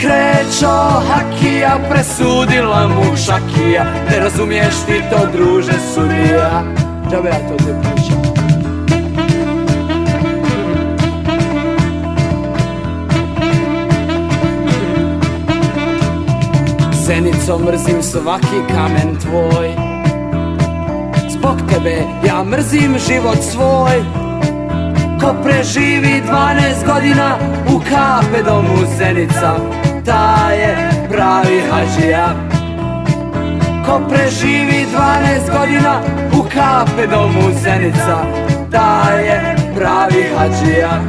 Krećo hakija presudila mu šakija. Ne razumiješ ti to druže sudija. Džabe ja to Zenico mrzim svaki kamen tvoj. Zbog tebe ja mrzim život svoj. Ko preživi 12 godina u kape domu Zenica Ta je pravi hađija. Ko preživi 12 godina u kape domu Zenica Ta je pravi hađija.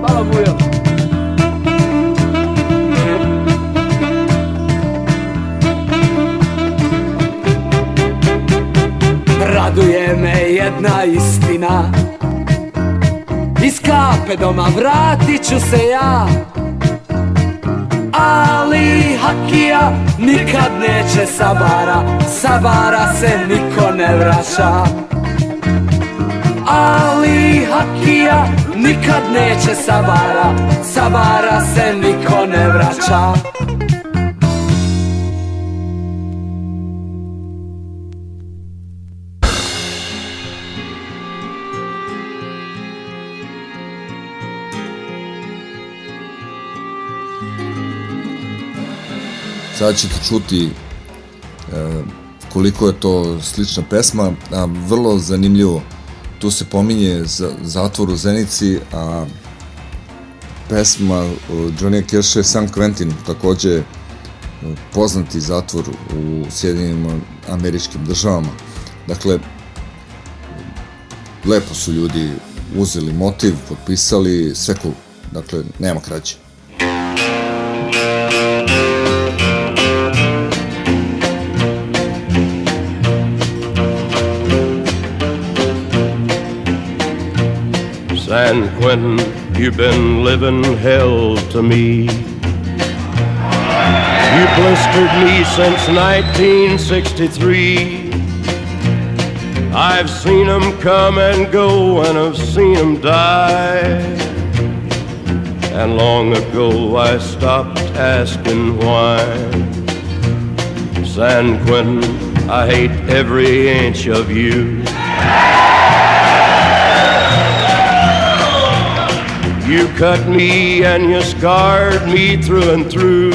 Hvala Bujo Raduje me jedna istina. Iz kape doma vratit ću se ja. Ali Hakija nikad neće sabara Sabara se niko ne vraća. Ali Hakija nikad neće sabara Sabara se niko ne vraća Sada ćete čuti e, koliko je to slična pesma, a vrlo zanimljivo. Tu se pominje za, zatvor u Zenici, a pesma Johnny Cash je San Quentin, takođe poznati zatvor u Sjedinim američkim državama. Dakle, lepo su ljudi uzeli motiv, potpisali, sve cool. Dakle, nema kraće. San Quentin, you've been living hell to me. You blistered me since 1963. I've seen 'em come and go, and I've seen 'em die. And long ago I stopped asking why. San Quentin, I hate every inch of you. You cut me and you scarred me through and through.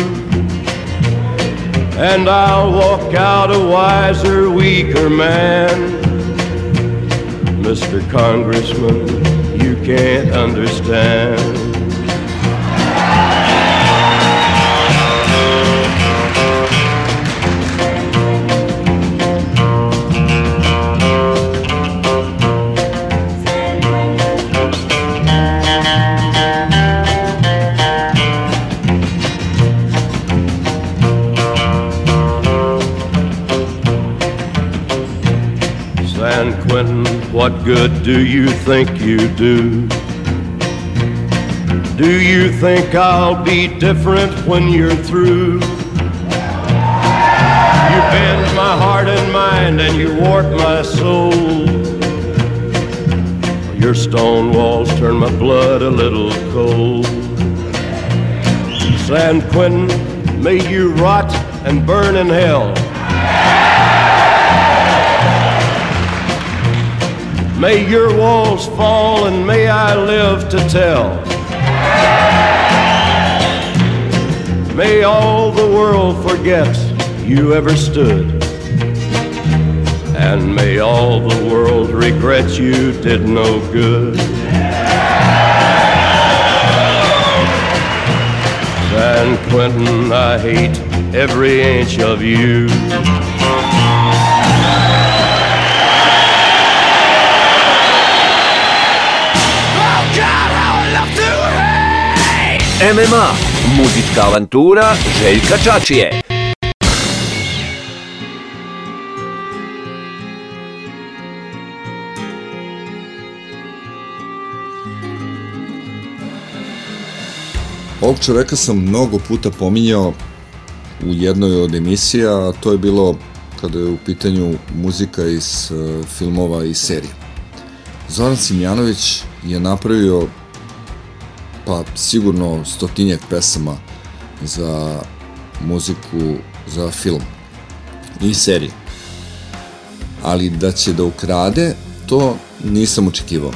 And I'll walk out a wiser, weaker man. Mr. Congressman, you can't understand. Good do you think you do? Do you think I'll be different when you're through? You bend my heart and mind and you warp my soul. Your stone walls turn my blood a little cold. San Quentin, may you rot and burn in hell. May your walls fall and may I live to tell. May all the world forget you ever stood. And may all the world regret you did no good. San Quentin, I hate every inch of you. MMA, muzička avantura Željka Čačije. Ovog čoveka sam mnogo puta pominjao u jednoj od emisija, a to je bilo kada je u pitanju muzika iz uh, filmova i serija. Zoran Simjanović je napravio pa sigurno stotinjak pesama za muziku za film i serije. Ali da će da ukrade, to nisam očekivao.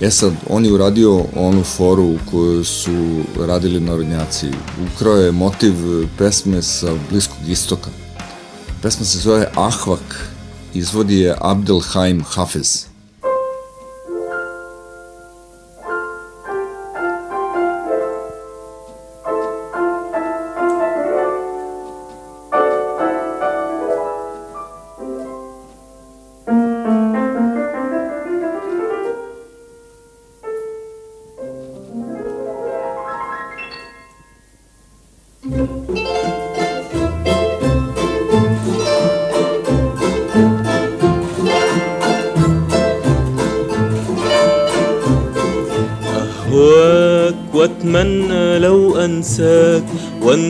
E sad, on je uradio onu foru u kojoj su radili narodnjaci. Ukrao je motiv pesme sa Bliskog istoka. Pesma se zove Ahvak, izvodi je Abdelhaim Hafez.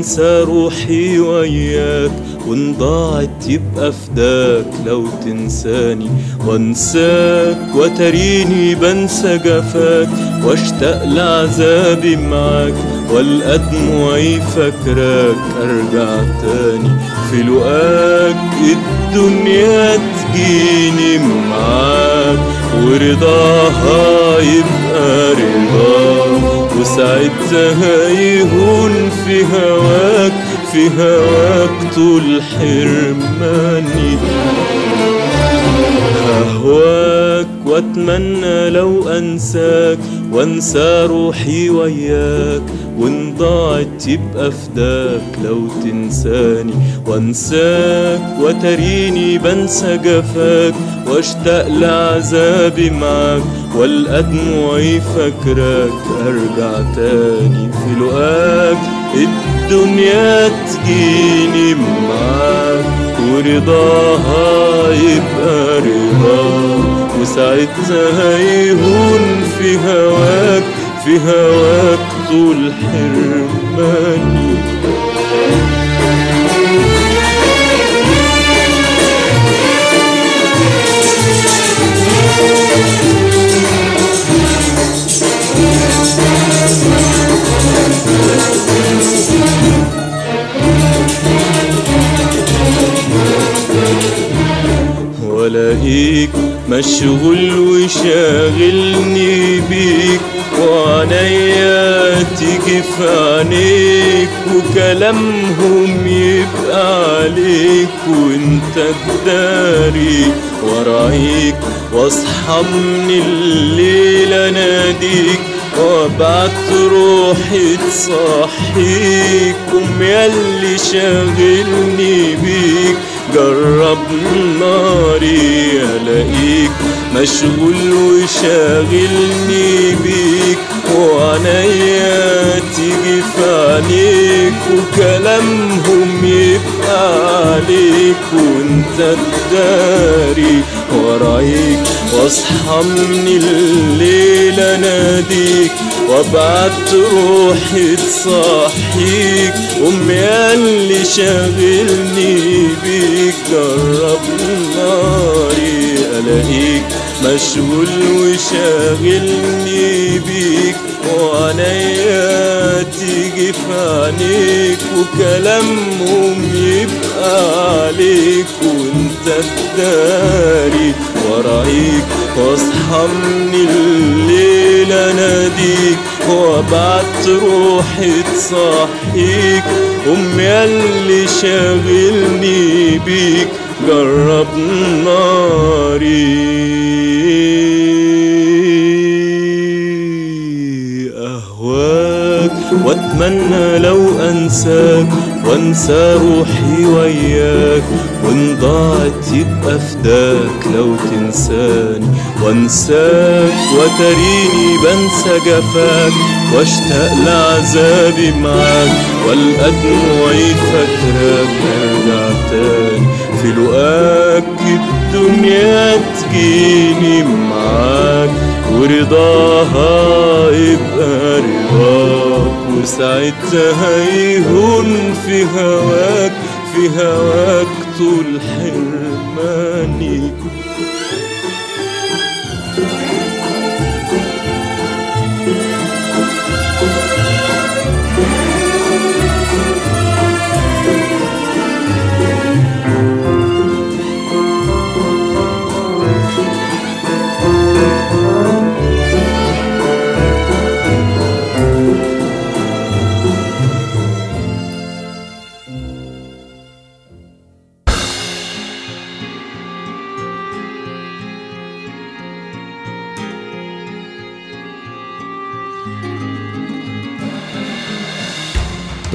وأنسى روحي وياك وإن ضاعت يبقى فداك لو تنساني وأنساك وتريني بنسى جفاك واشتاق لعذابي معاك والقى دموعي فاكراك. أرجع تاني في لقاك الدنيا تجيني معاك ورضاها يبقى رضاك. وساعتها يهون في هواك في هواك طول حرماني. أهواك وأتمنى لو أنساك وأنسى روحي وياك. وإن ضاعت تبقى فداك لو تنساني. وأنساك وتريني بنسى جفاك وأشتاق لعذابي معاك. والقى دموعي فاكراك أرجع تاني في لقاك الدنيا تجيني معاك ورضاها يبقى رضاك وساعتها هيهون في هواك في هواك طول حرماني والاقيك مشغول وشاغلني بيك وعنيا تيجي في عينيك وكلامهم يبقى عليك وأنت تداري ورأيك وأصحى من الليل أناديك وابعت روحي تصحيك قوم ياللي شاغلني بيك. جرب ناري ألاقيك مشغول وشاغلني بيك. وعنيا تيجي في عينيك وكلامهم يبقى عليك. وأنت تداري ورايك واصحى من الليل اناديك وابعت روحي تصحيك امي اللي شاغلني بيك جرب ناري ألاقيك. مشغول وشاغلني بيك وعنيا تيجي في عينيك وكلامهم يبقى عليك وأنت تداري ورأيك واصحى من الليل اناديك وأبعت روحي تصحيك. امي اللي شاغلني بيك جرب ناري أهواك وأتمنى لو أنساك وأنسى روحي وياك وإن ضاعت يبقى فداك لو تنساني. وأنساك وتريني بنسى جفاك وأشتاق لعذابي معاك والقد دموعي فاكراك نرجع تاني. في لقاك الدنيا تجيني معاك ورضاها يبقى رضاك وساعتها هيهون في هواك في هواك طول حرماني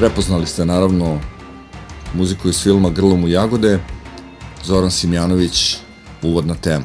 Prepoznali ste naravno muziku iz filma Grlom u jagode, Zoran Simjanović, uvodna tema.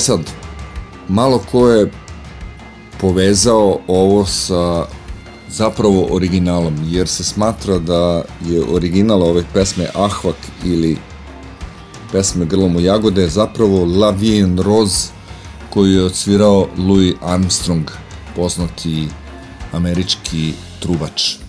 Sad, malo ko je povezao ovo sa zapravo originalom, jer se smatra da je original ove pesme Ahvak ili pesme Grlom u jagode zapravo La Vie en Rose koju je odsvirao Louis Armstrong, poznati američki trubač.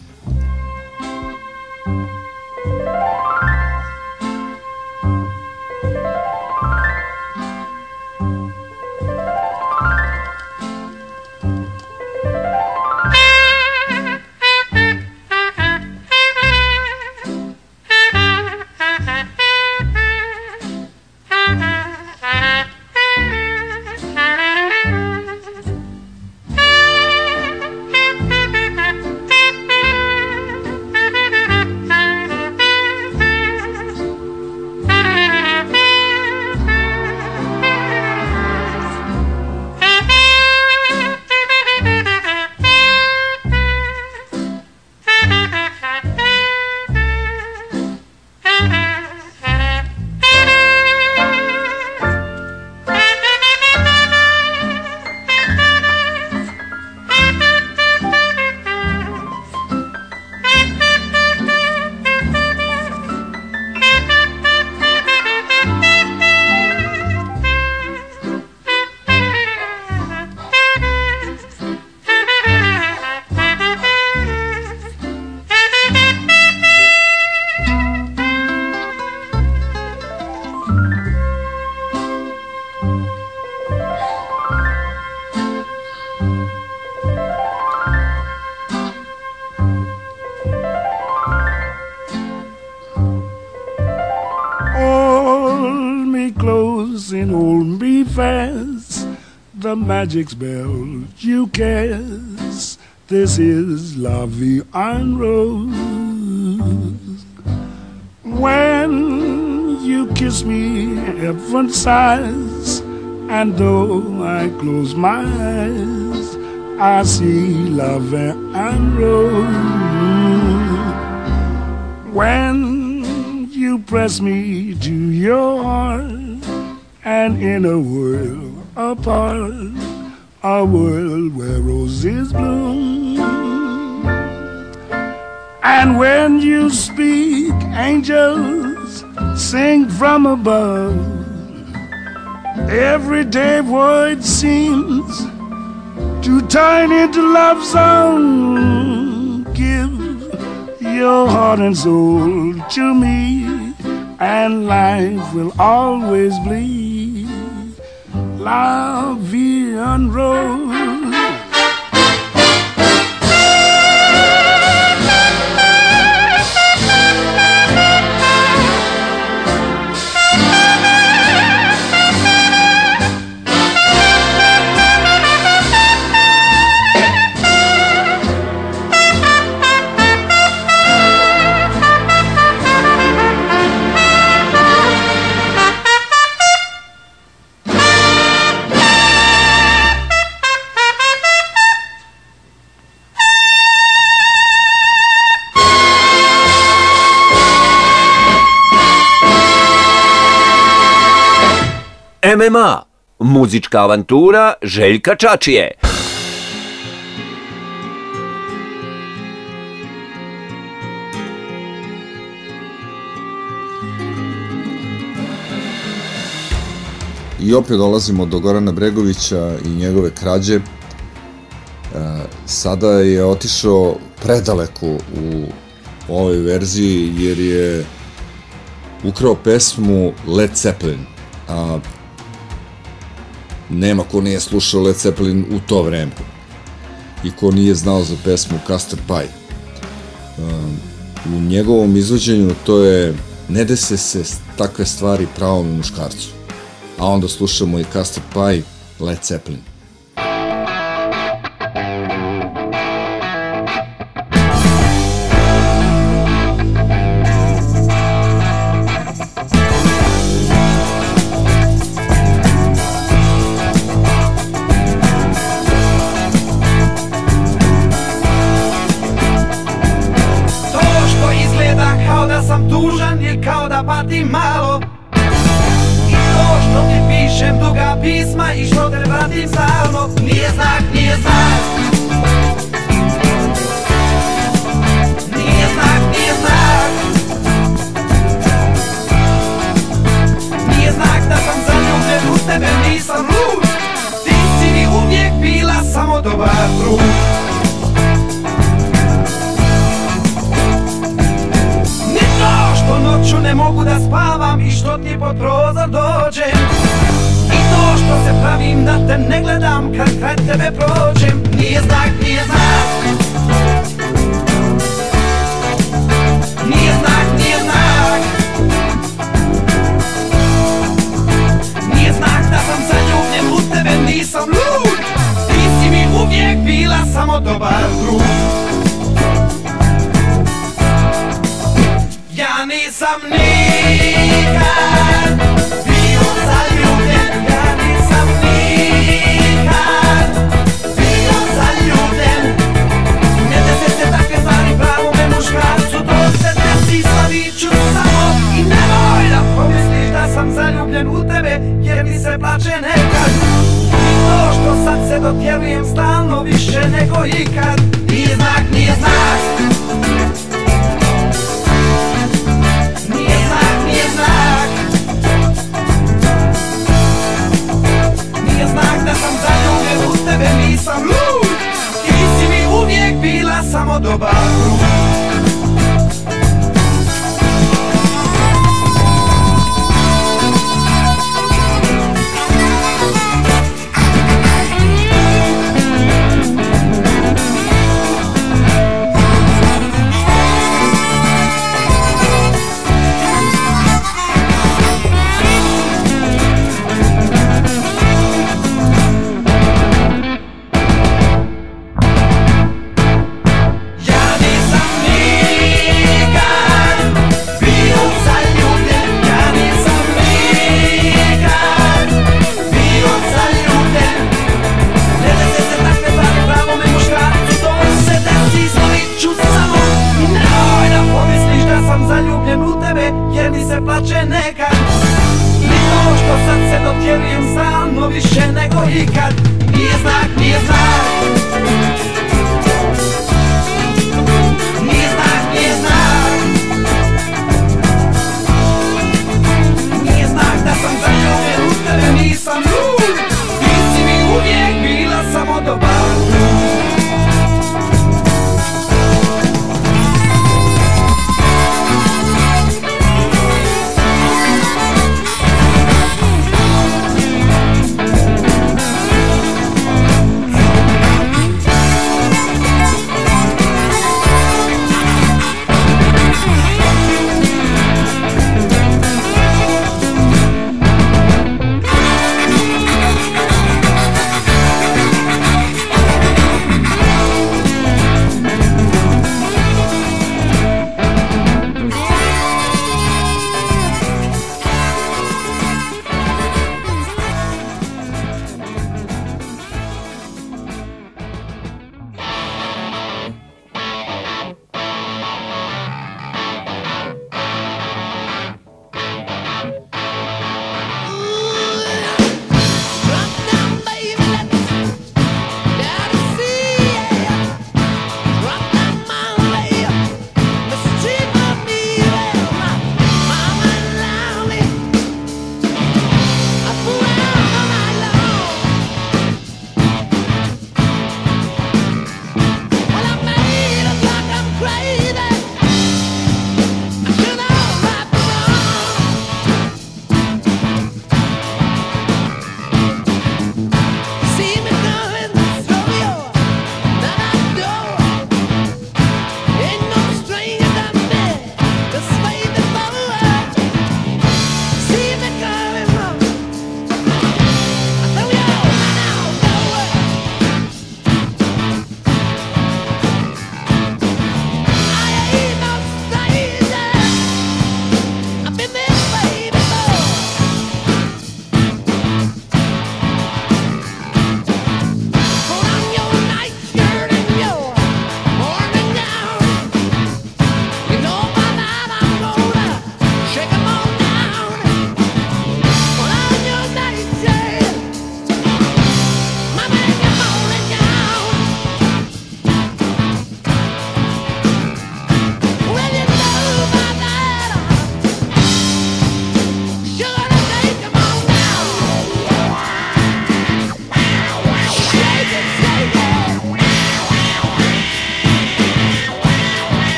Magic spell you cast. This is Vie en Rose. When you kiss me, heaven sighs. And though I close my eyes, I see Vie en Rose. When you press me to your heart, and in a world apart, a world where roses bloom. And when you speak, angels sing from above. Everyday word seems to turn into love song. Give your heart and soul to me, and life will always be La Vie en Rose. MMA, muzička avantura Željka Čačije. I opet dolazimo do Gorana Bregovića i njegove krađe. E, sada je otišao predaleko u ovoj verziji jer je ukrao pesmu Led Zeppelin. A nema ko nije slušao Led Zeppelin u to vreme i ko nije znao za pesmu Castor Pie. Um, u njegovom izvođenju to je ne dese se takve stvari pravom muškarcu. A onda slušamo i Castor Pie, Led Zeppelin.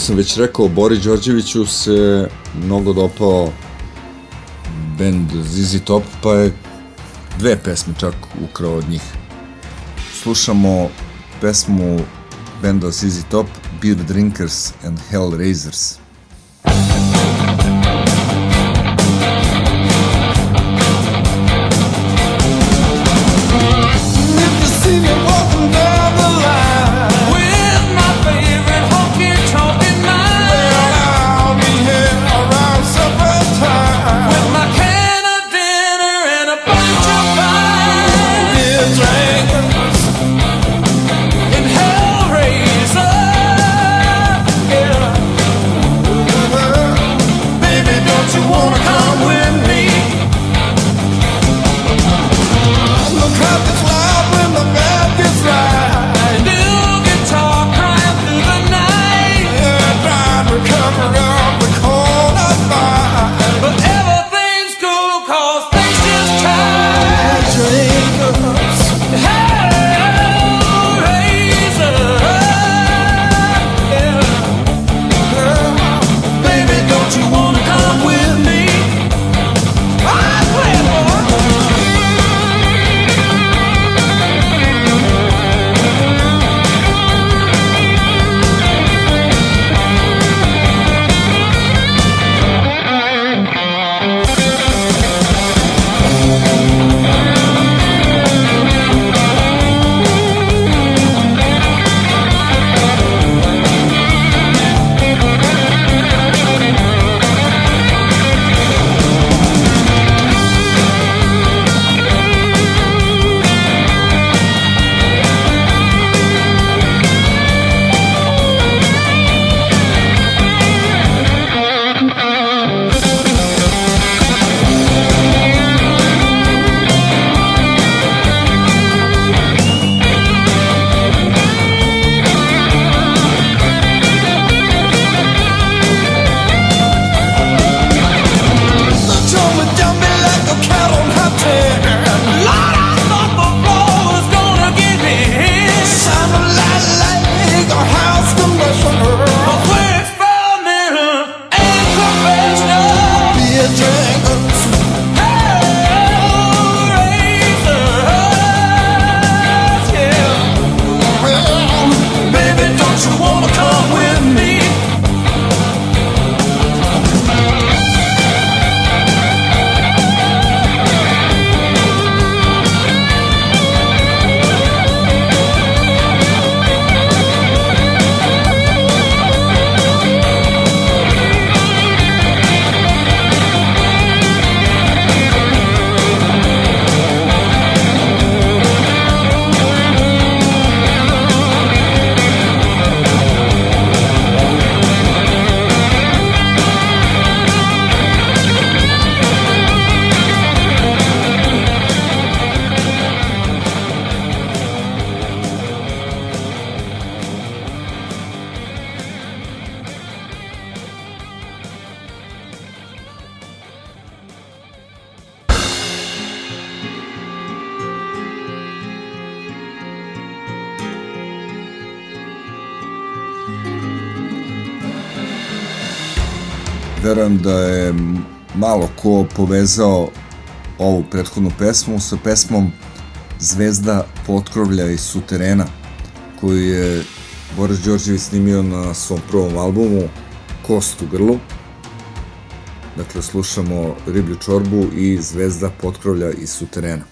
Sam već rekao, Bori Đorđeviću se mnogo dopao band ZZ Top, pa je dve pesme čak ukrao od njih. Slušamo pesmu benda ZZ Top, Beer Drinkers and Hellraisers. Povezao ovu prethodnu pesmu sa pesmom Zvezda potkrovlja iz suterena koju je Boris Đorđević snimio na svom prvom albumu Kost u grlu. Dakle, slušamo Riblju čorbu i Zvezda potkrovlja iz suterena.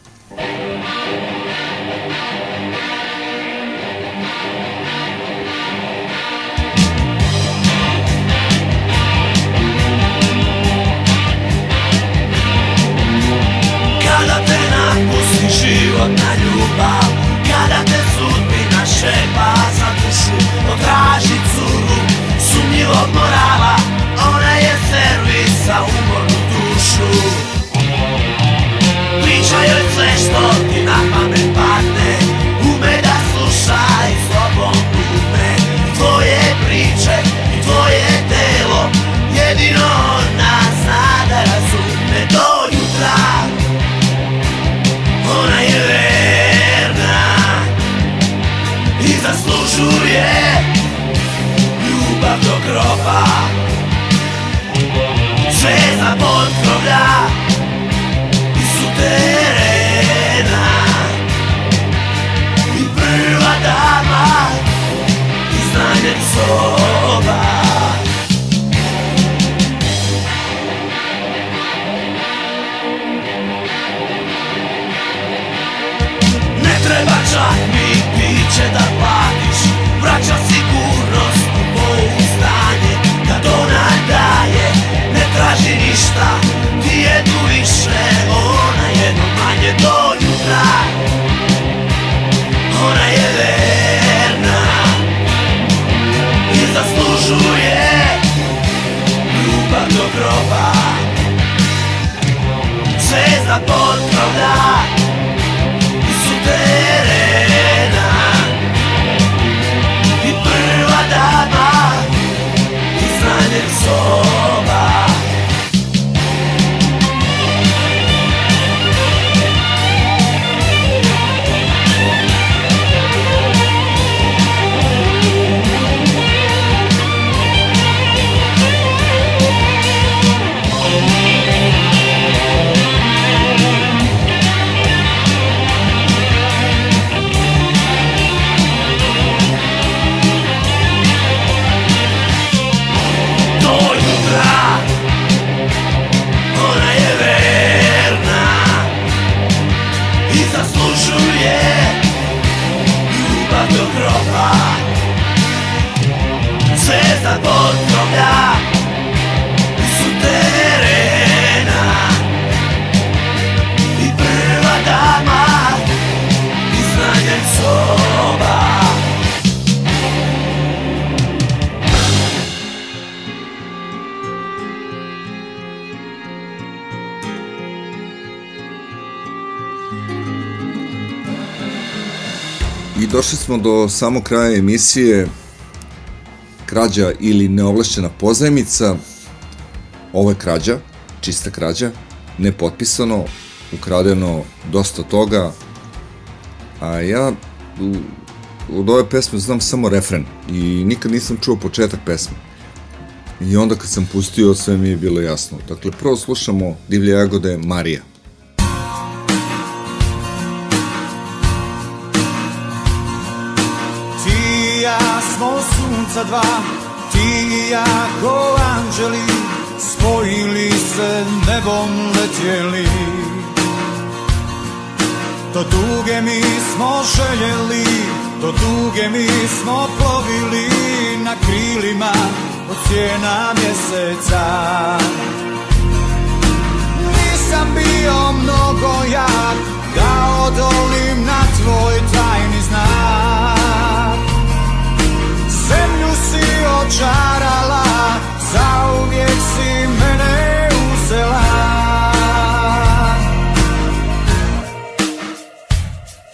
Smo do samog kraja emisije Krađa ili neovlašćena pozajmica. Ovo je krađa, čista krađa, nepotpisano, ukradeno dosta toga, a ja u, od ove pesme znam samo refren i nikad nisam čuo početak pesme. I onda kad sam pustio sve mi je bilo jasno. Dakle, prvo slušamo Divlje jagode Marija. Sunca dva. Ti i ja ko anđeli Spojili se nebom letjeli. Do duge mi smo željeli Do duge mi smo plovili Na krilima od sjena mjeseca. Nisam bio mnogo jak Da odolim na tvoj tajni znak Zemlju si očarala Zauvijek si mene uzela.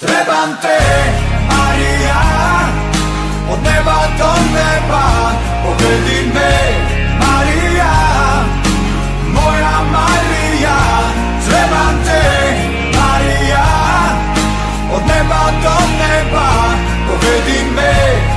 Trebam te, Marija Od neba do neba Povedi me, Marija. Moja Marija Trebam te, Marija Od neba do neba Povedi me,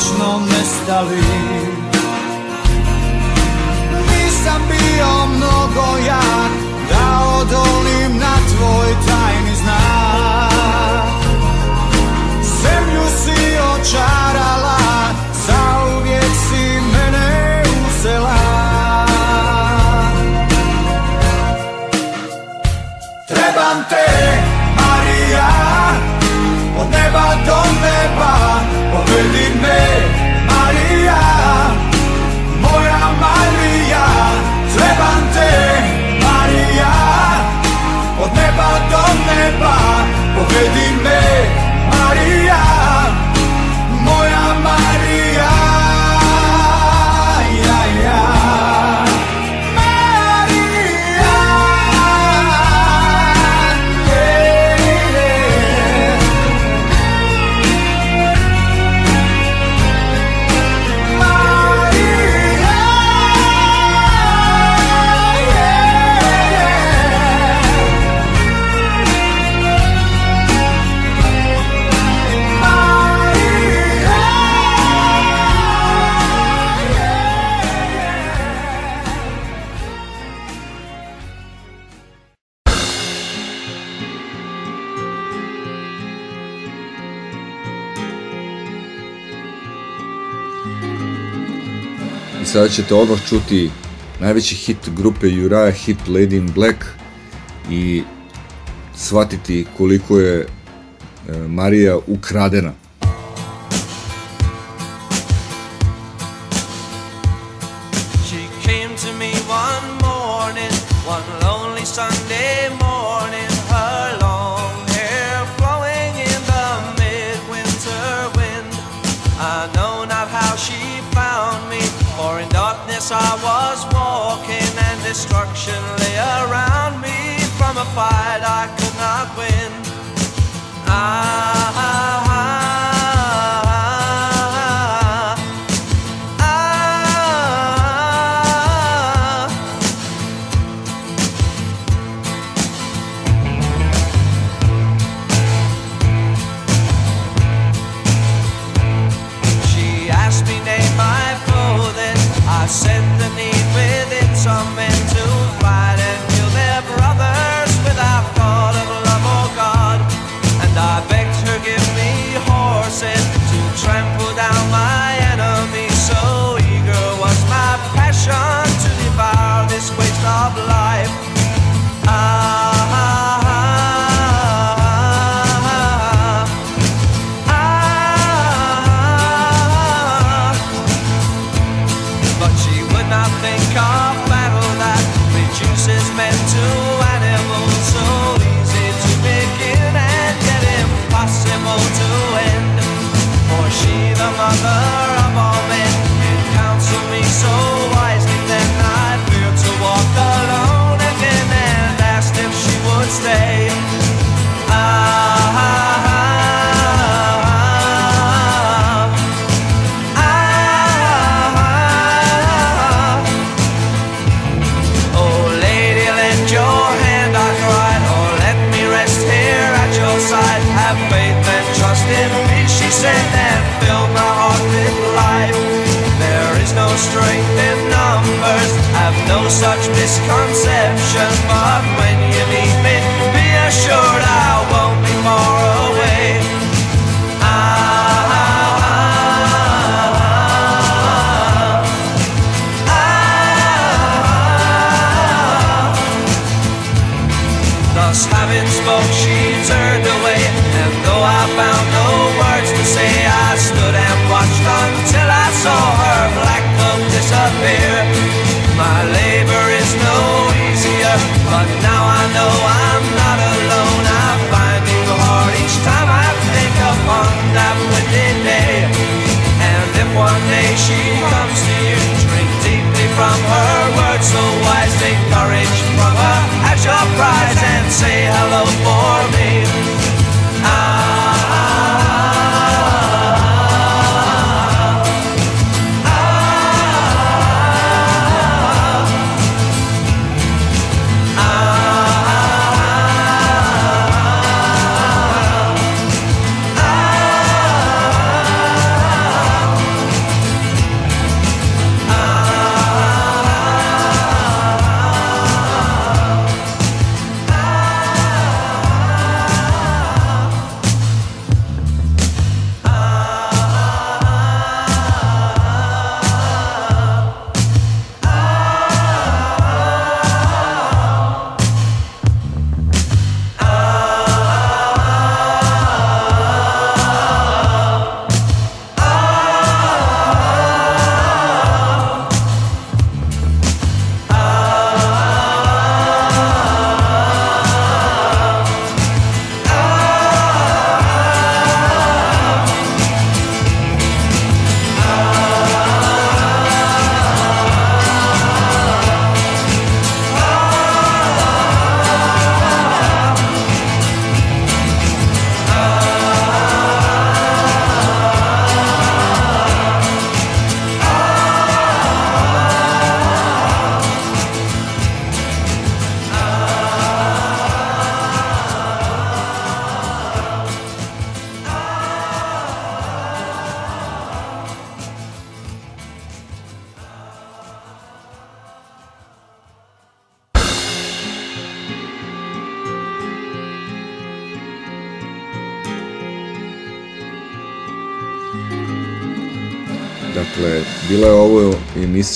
vječno nestali. Nisam bio mnogo jak da odolim na tvoj tajni znak. Zemlju si očarala, zauvijek si mene uzela. Trebam te, Sada ćete odmah čuti najveći hit grupe Uriah Hip Lady in Black i shvatiti koliko je e, Marija ukradena.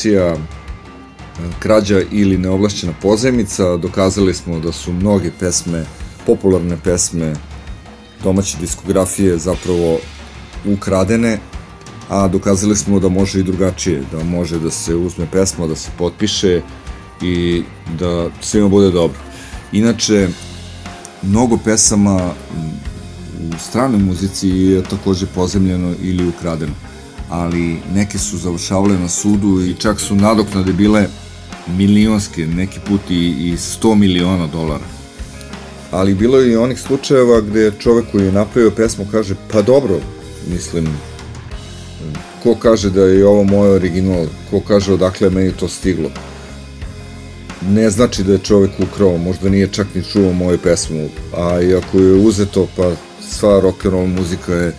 Emisija e, krađa ili neovlašćena pozajmica. Dokazali smo da su mnoge pesme, popularne pesme domaće diskografije zapravo ukradene, a dokazali smo da može i drugačije, da može da se uzme pesma, da se potpiše i da svima bude dobro. Inače, mnogo pesama u stranoj muzici je takođe pozemljeno ili ukradeno, ali neke su završavale na sudu i čak su nadoknade bile milionske, neki put i, i 100 miliona dolara. Ali bilo je i onih slučajeva gde čovek koji je napravio pesmu kaže, pa dobro, mislim, ko kaže da je ovo moj original, ko kaže odakle meni to stiglo. Ne znači da je čovek ukrao, možda nije čak ni čuo moju pesmu, a i ako je uzeto, pa sva rock and roll muzika je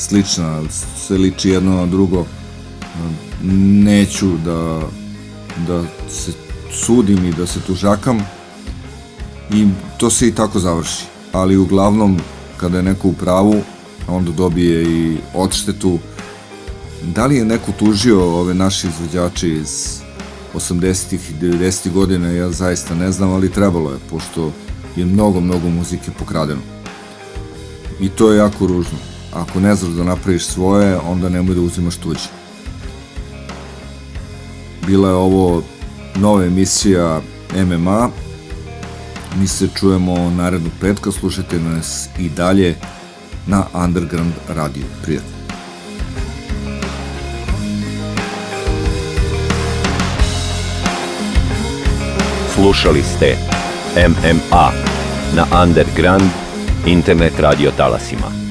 slična, se liči jedno na drugo. Neću da, da se sudim i da se tužakam i to se i tako završi. Ali uglavnom, kada je neko u pravu, onda dobije i odštetu. Da li je neko tužio ove naše izvođače iz 80-ih i 90-ih godina, ja zaista ne znam, ali trebalo je, pošto je mnogo, mnogo muzike pokradeno. I to je jako ružno. Ako ne znaš da napraviš svoje, onda nemoj da uzimaš tuđe. Bila je ovo nova emisija MMA. Mi se čujemo narednog petka, slušajte nas i dalje na Underground Radio. Prijatno. Slušali ste MMA na Underground internet radio talasima.